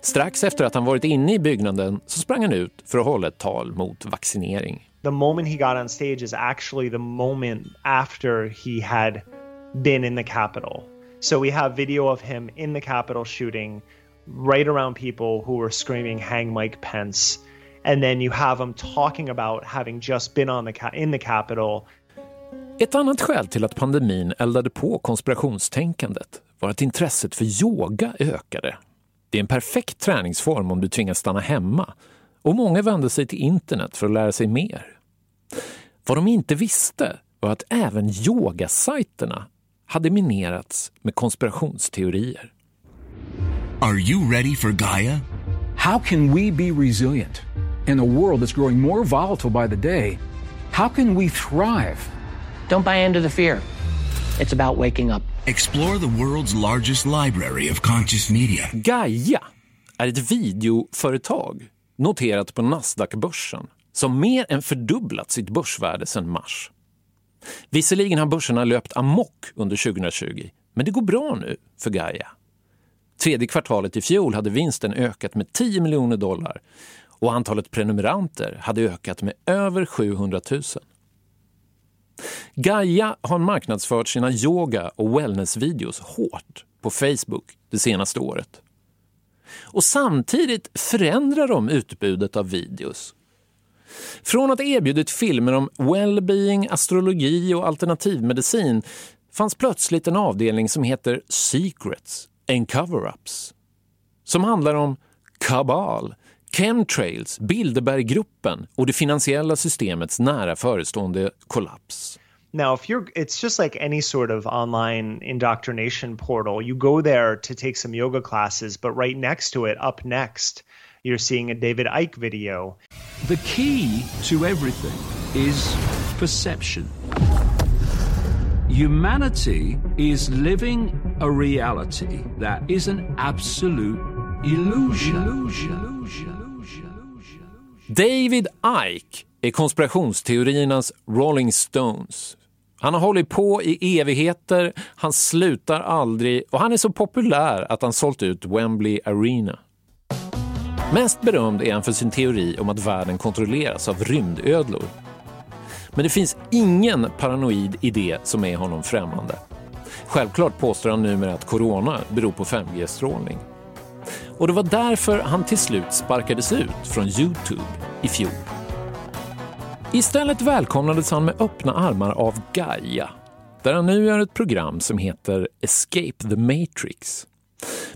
Speaker 2: Strax efter att han varit inne i byggnaden så sprang han ut för att hålla ett tal mot vaccinering.
Speaker 23: The moment he got on stage is actually the moment after he had been in the Capitol. So we have video of him in the Capitol shooting right around people who were screaming hang Mike Pence. And then you have him talking about having just been on the in the Capitol
Speaker 2: ett annat skäl till att pandemin eldade på konspirationstänkandet var att intresset för yoga ökade. Det är en perfekt träningsform om du tvingas stanna hemma och många vände sig till internet för att lära sig mer. Vad de inte visste var att även yogasajterna hade minerats med konspirationsteorier.
Speaker 25: Are you ready for Gaia?
Speaker 26: How can we be resilient in a world that's growing more volatile by the day? How can we thrive
Speaker 27: Don't buy into the fear. It's about waking up.
Speaker 25: Explore the world's largest library of conscious media.
Speaker 2: Gaia är ett videoföretag noterat på Nasdaq-börsen som mer än fördubblat sitt börsvärde sedan mars. Visserligen har börserna löpt amok under 2020, men det går bra nu för Gaia. Tredje kvartalet i fjol hade vinsten ökat med 10 miljoner dollar och antalet prenumeranter hade ökat med över 700 000. Gaia har marknadsfört sina yoga och wellnessvideos hårt på Facebook det senaste året. Och samtidigt förändrar de utbudet av videos. Från att erbjudit filmer om well-being, astrologi och alternativmedicin fanns plötsligt en avdelning som heter Secrets and Cover-Ups. Som handlar om kabal, chemtrails, Bilderberggruppen och det finansiella systemets nära förestående kollaps.
Speaker 23: Now, if you're, it's just like any sort of online indoctrination portal. You go there to take some yoga classes, but right next to it, up next, you're seeing a David Icke video.
Speaker 26: The key to everything is perception. Humanity is living a reality that is an absolute illusion. illusion. illusion.
Speaker 2: David Ike är konspirationsteoriernas Rolling Stones. Han har hållit på i evigheter, han slutar aldrig och han är så populär att han sålt ut Wembley Arena. Mest berömd är han för sin teori om att världen kontrolleras av rymdödlor. Men det finns ingen paranoid idé som är honom främmande. Självklart påstår han numera att corona beror på 5G-strålning. Och det var därför han till slut sparkades ut från Youtube i fjol. Istället välkomnades han med öppna armar av Gaia, där han nu gör ett program som heter Escape the Matrix.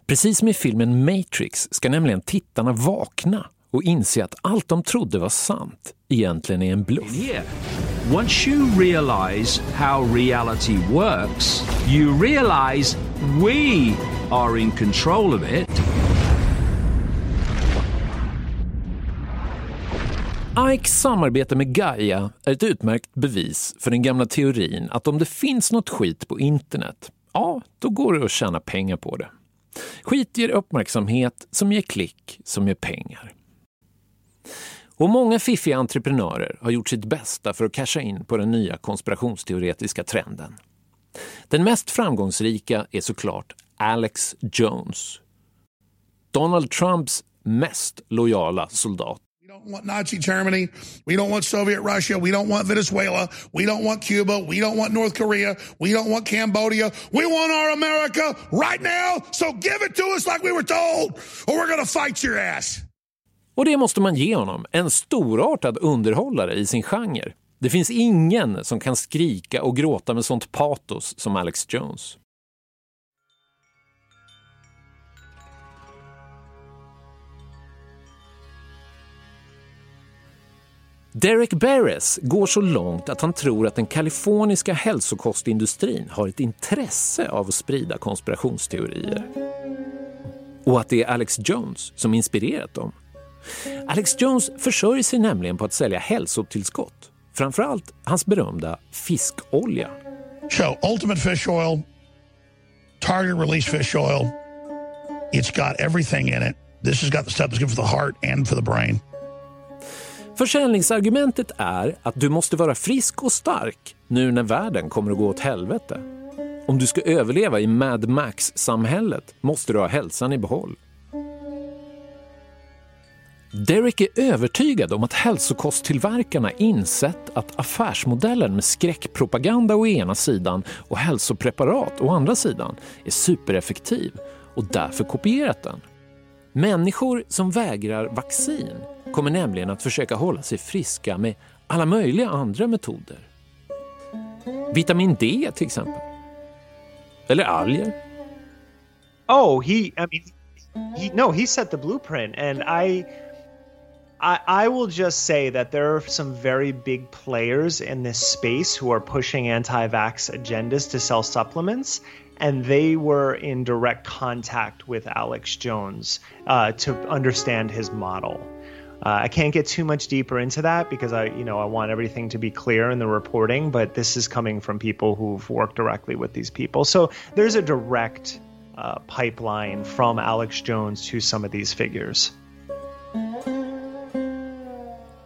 Speaker 2: Precis som i filmen Matrix ska nämligen tittarna vakna och inse att allt de trodde var sant egentligen är en bluff.
Speaker 26: Yeah. Once you realize how reality works, you realize we are in control of it.
Speaker 2: Ikes samarbete med Gaia är ett utmärkt bevis för den gamla teorin att om det finns något skit på internet, ja, då går det att tjäna pengar på det. Skit ger uppmärksamhet som ger klick som ger pengar. Och många fiffiga entreprenörer har gjort sitt bästa för att casha in på den nya konspirationsteoretiska trenden. Den mest framgångsrika är såklart Alex Jones. Donald Trumps mest lojala soldat
Speaker 28: don't want Nazi Germany. We don't want Soviet Russia. We don't want Venezuela. We don't want Cuba. We don't want North Korea. We don't want Cambodia. We want our America right now. So give it to us like we were told, or we're going to fight your ass.
Speaker 2: Och det måste man ge honom, en storartad underhållare i sin genre. Det finns ingen som kan skrika och gråta med sånt patos som Alex Jones. Derek Beres går så långt att han tror att den kaliforniska hälsokostindustrin har ett intresse av att sprida konspirationsteorier. Och att det är Alex Jones som inspirerat dem. Alex Jones försörjer sig nämligen på att sälja hälsotillskott. Framförallt hans berömda fiskolja.
Speaker 28: So, Ultimate Fish Oil, Target Release Fish Oil. It's got everything in it. This has got the stuff that's good for the heart and for the brain.
Speaker 2: Försäljningsargumentet är att du måste vara frisk och stark nu när världen kommer att gå åt helvete. Om du ska överleva i Mad Max-samhället måste du ha hälsan i behåll. Derek är övertygad om att hälsokosttillverkarna insett att affärsmodellen med skräckpropaganda å ena sidan och hälsopreparat å andra sidan är supereffektiv och därför kopierat den. Människor som vägrar vaccin kommer nämligen att försöka hålla sig friska med alla möjliga andra metoder. Vitamin D till exempel. Eller alger.
Speaker 23: Oh, he, I mean, he, no, he set the blueprint and I, I, I will just say that there are some very big players in this space who are pushing anti-vax agendas to sell supplements and they were in direct contact with Alex Jones uh, to understand his model. Uh, I can't get too much deeper into that because I, you know, I want everything to be clear in the reporting. But this is coming from people who've worked directly with these people, so there's a direct uh, pipeline from Alex Jones to some of these figures.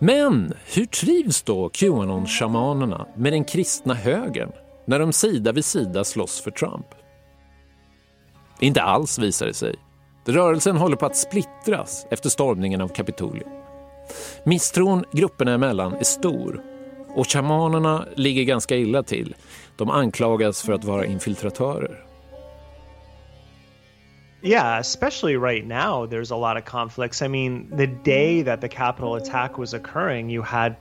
Speaker 2: Men hur trivs då Qanon-shamanerna med den kristna högern när de sida vid sida slåss för Trump? Inte alls visar det sig. Rörelsen håller på att splittras efter stormningen av Kapitolium. Misstron grupperna emellan är stor och shamanerna ligger ganska illa till. De anklagas för att vara infiltratörer.
Speaker 23: Yeah, especially right now, there's a lot of conflicts. I mean, the day that the capital attack was occurring, you had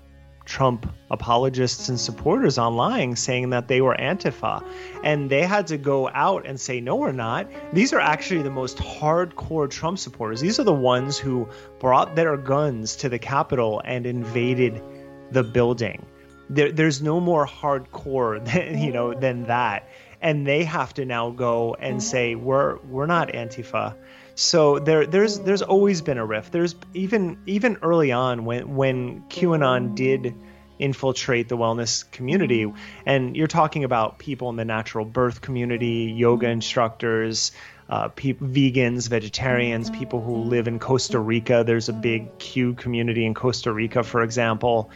Speaker 23: Trump apologists and supporters online saying that they were Antifa. And they had to go out and say, no, we're not. These are actually the most hardcore Trump supporters. These are the ones who brought their guns to the Capitol and invaded the building. There, there's no more hardcore than, you know, than that. And they have to now go and mm-hmm. say, we're, we're not Antifa. So there, there's there's always been a rift. There's even even early on when when QAnon did infiltrate the wellness community, and you're talking about people in the natural birth community, yoga instructors, uh, pe- vegans, vegetarians, people who live in Costa Rica. There's a big Q community in Costa Rica, for example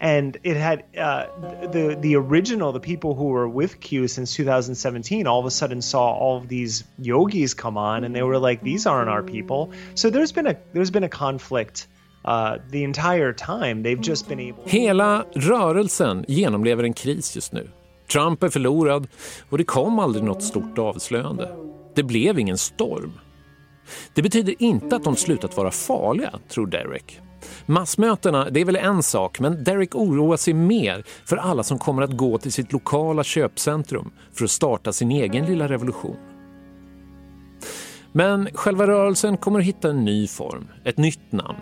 Speaker 23: and it had uh, the the original the people who were with Q since 2017 all of a sudden saw all of these yogis come on and they were like these aren't our people so there's been a there's been a conflict uh, the entire time they've just been able
Speaker 2: Hela rörelsen genomlever en kris just nu. Trump är förlorad och det kom aldrig något stort avslöjande. Det blev ingen storm. Det betyder inte att de slutat vara farliga, tror Derek. Massmötena, det är väl en sak, men Derek oroar sig mer för alla som kommer att gå till sitt lokala köpcentrum för att starta sin egen lilla revolution. Men själva rörelsen kommer att hitta en ny form, ett nytt namn.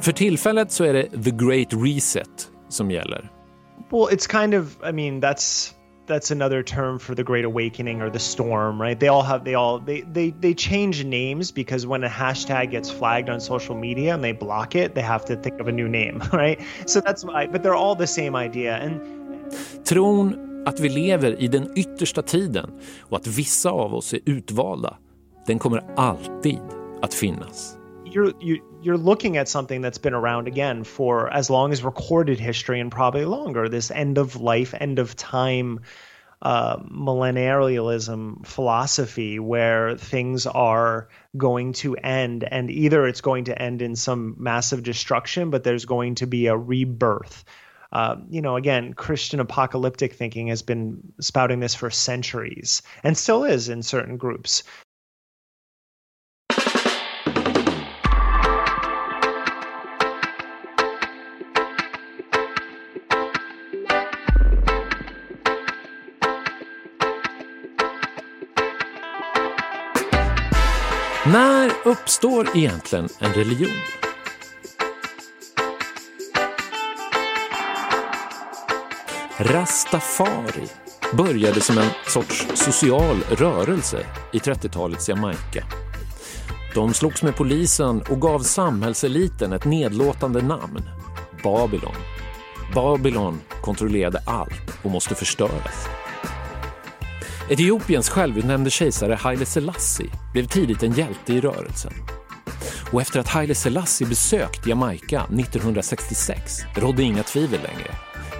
Speaker 2: För tillfället så är det The Great Reset som gäller.
Speaker 23: Well, it's kind of, I mean, that's that's another term for the great awakening or the storm right? They all have they all they they they change names because when a hashtag gets flagged on social media and they block it they have to think of a new name right? So that's why but they're all the same idea. And
Speaker 2: tron att vi lever i den yttersta tiden och att vissa av oss är utvalda den kommer alltid att finnas.
Speaker 23: You're you, you're looking at something that's been around again for as long as recorded history and probably longer. This end of life, end of time uh, millenarialism philosophy where things are going to end, and either it's going to end in some massive destruction, but there's going to be a rebirth. Uh, you know, again, Christian apocalyptic thinking has been spouting this for centuries and still is in certain groups.
Speaker 2: Uppstår egentligen en religion? Rastafari började som en sorts social rörelse i 30-talets Jamaica. De slogs med polisen och gav samhällseliten ett nedlåtande namn, Babylon. Babylon kontrollerade allt och måste förstöras. Etiopiens självutnämnde kejsare Haile Selassie blev tidigt en hjälte i rörelsen. Och efter att Haile Selassie besökt Jamaica 1966 rådde inga tvivel längre.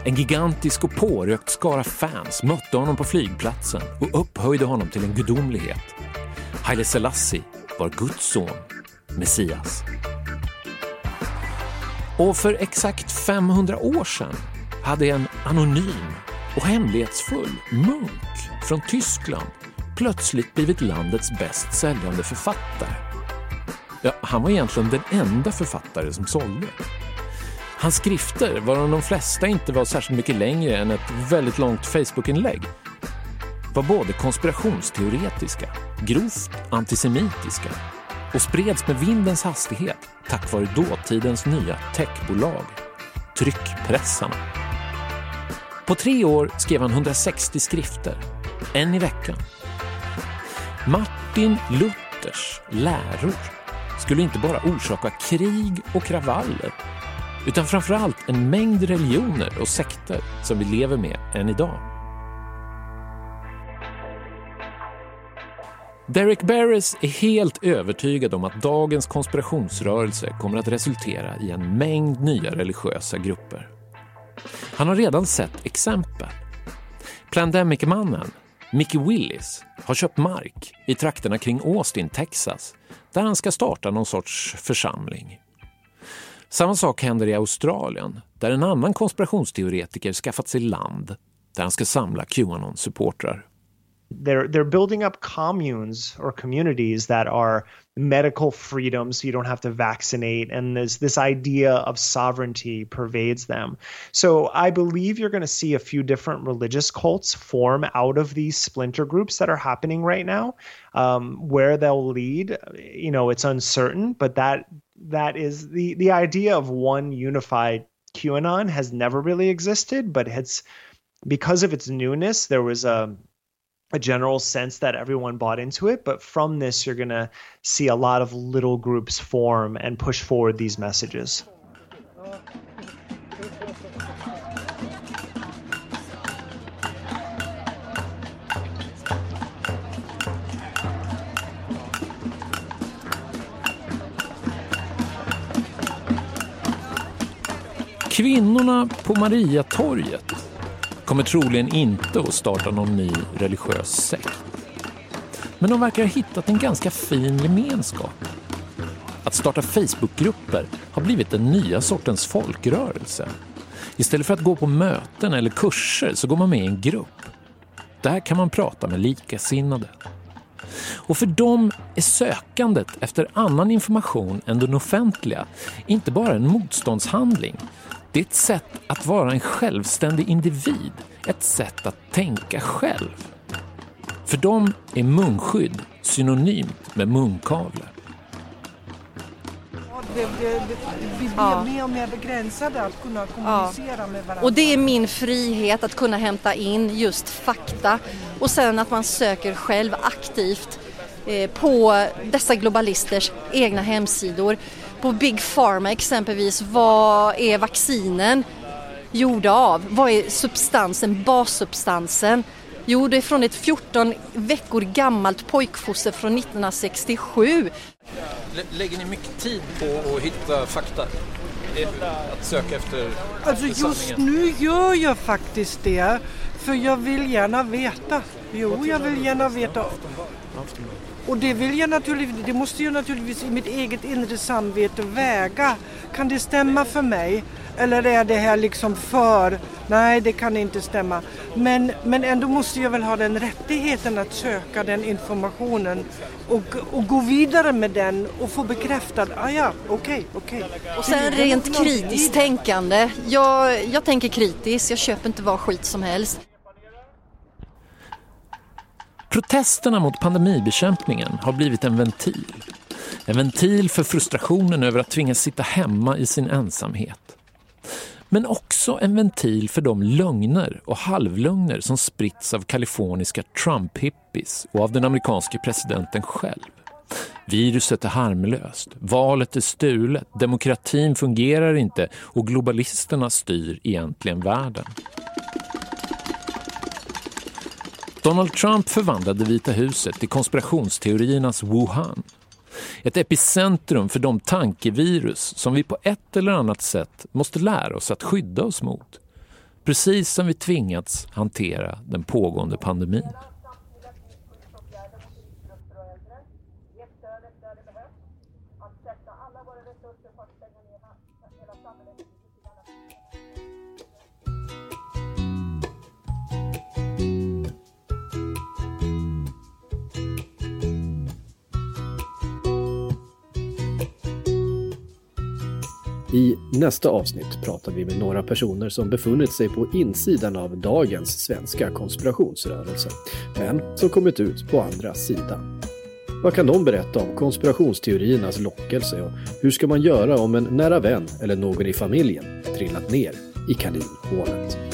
Speaker 2: En gigantisk och pårökt skara fans mötte honom på flygplatsen och upphöjde honom till en gudomlighet. Haile Selassie var Guds son, Messias. Och för exakt 500 år sedan hade en anonym och hemlighetsfull munk från Tyskland plötsligt blivit landets bäst säljande författare. Ja, han var egentligen den enda författare som sålde. Hans skrifter, varav de flesta inte var särskilt mycket längre än ett väldigt långt Facebookinlägg, var både konspirationsteoretiska, grovt antisemitiska och spreds med vindens hastighet tack vare dåtidens nya techbolag, tryckpressarna. På tre år skrev han 160 skrifter, en i veckan. Martin Luthers läror skulle inte bara orsaka krig och kravaller utan framförallt en mängd religioner och sekter som vi lever med än idag. Derek Barris är helt övertygad om att dagens konspirationsrörelse kommer att resultera i en mängd nya religiösa grupper. Han har redan sett exempel. Plandemic-mannen Mickey Willis har köpt mark i trakterna kring Austin, Texas där han ska starta någon sorts församling. Samma sak händer i Australien där en annan konspirationsteoretiker skaffat sig land där han ska samla Qanon-supportrar.
Speaker 23: They're they're building up communes or communities that are medical freedom so you don't have to vaccinate and there's this idea of sovereignty pervades them. So i believe you're going to see a few different religious cults form out of these splinter groups that are happening right now um, where they'll lead you know it's uncertain but that that is the the idea of one unified qanon has never really existed but it's because of its newness there was a a general sense that everyone bought into it. But from this, you're going to see a lot of little groups form and push forward these messages.
Speaker 2: Kvinnorna på Mariatorget kommer troligen inte att starta någon ny religiös sekt. Men de verkar ha hittat en ganska fin gemenskap. Att starta Facebookgrupper har blivit den nya sortens folkrörelse. Istället för att gå på möten eller kurser så går man med i en grupp. Där kan man prata med likasinnade. Och för dem är sökandet efter annan information än den offentliga inte bara en motståndshandling det är ett sätt att vara en självständig individ, ett sätt att tänka själv. För dem är munskydd synonymt med munkavle.
Speaker 29: Det, det, det, vi blir
Speaker 7: Ja.
Speaker 29: mer och mer begränsade att kunna kommunicera med varandra.
Speaker 7: Och det är min frihet att kunna hämta in just fakta och sen att man söker själv aktivt eh, på dessa globalisters egna hemsidor. På Big Pharma exempelvis, vad är vaccinen gjorda av? Vad är substansen, bassubstansen? Jo, det är från ett 14 veckor gammalt pojkfoster från 1967.
Speaker 30: Lägger ni mycket tid på att hitta fakta?
Speaker 2: att söka efter
Speaker 4: Alltså just nu gör jag faktiskt det. För jag vill gärna veta. Jo, jag vill gärna veta. Och det vill jag naturligtvis, det måste jag naturligtvis i mitt eget inre samvete väga. Kan det stämma för mig? Eller är det här liksom för, nej det kan inte stämma. Men, men ändå måste jag väl ha den rättigheten att söka den informationen och, och gå vidare med den och få bekräftad, ah ja, okej, okay, okej. Okay.
Speaker 9: Och sen rent kritiskt tänkande. Jag, jag tänker kritiskt, jag köper inte vad skit som helst.
Speaker 2: Protesterna mot pandemibekämpningen har blivit en ventil. En ventil för frustrationen över att tvingas sitta hemma i sin ensamhet. Men också en ventil för de lögner och halvlögner som spritts av kaliforniska Trump-hippies och av den amerikanske presidenten själv. Viruset är harmlöst, valet är stulet, demokratin fungerar inte och globalisterna styr egentligen världen. Donald Trump förvandlade Vita huset till konspirationsteoriernas Wuhan. Ett epicentrum för de tankevirus som vi på ett eller annat sätt måste lära oss att skydda oss mot. Precis som vi tvingats hantera den pågående pandemin.
Speaker 1: I nästa avsnitt pratar vi med några personer som befunnit sig på insidan av dagens svenska konspirationsrörelse, men som kommit ut på andra sidan. Vad kan de berätta om konspirationsteoriernas lockelse och hur ska man göra om en nära vän eller någon i familjen trillat ner i kaninhålet?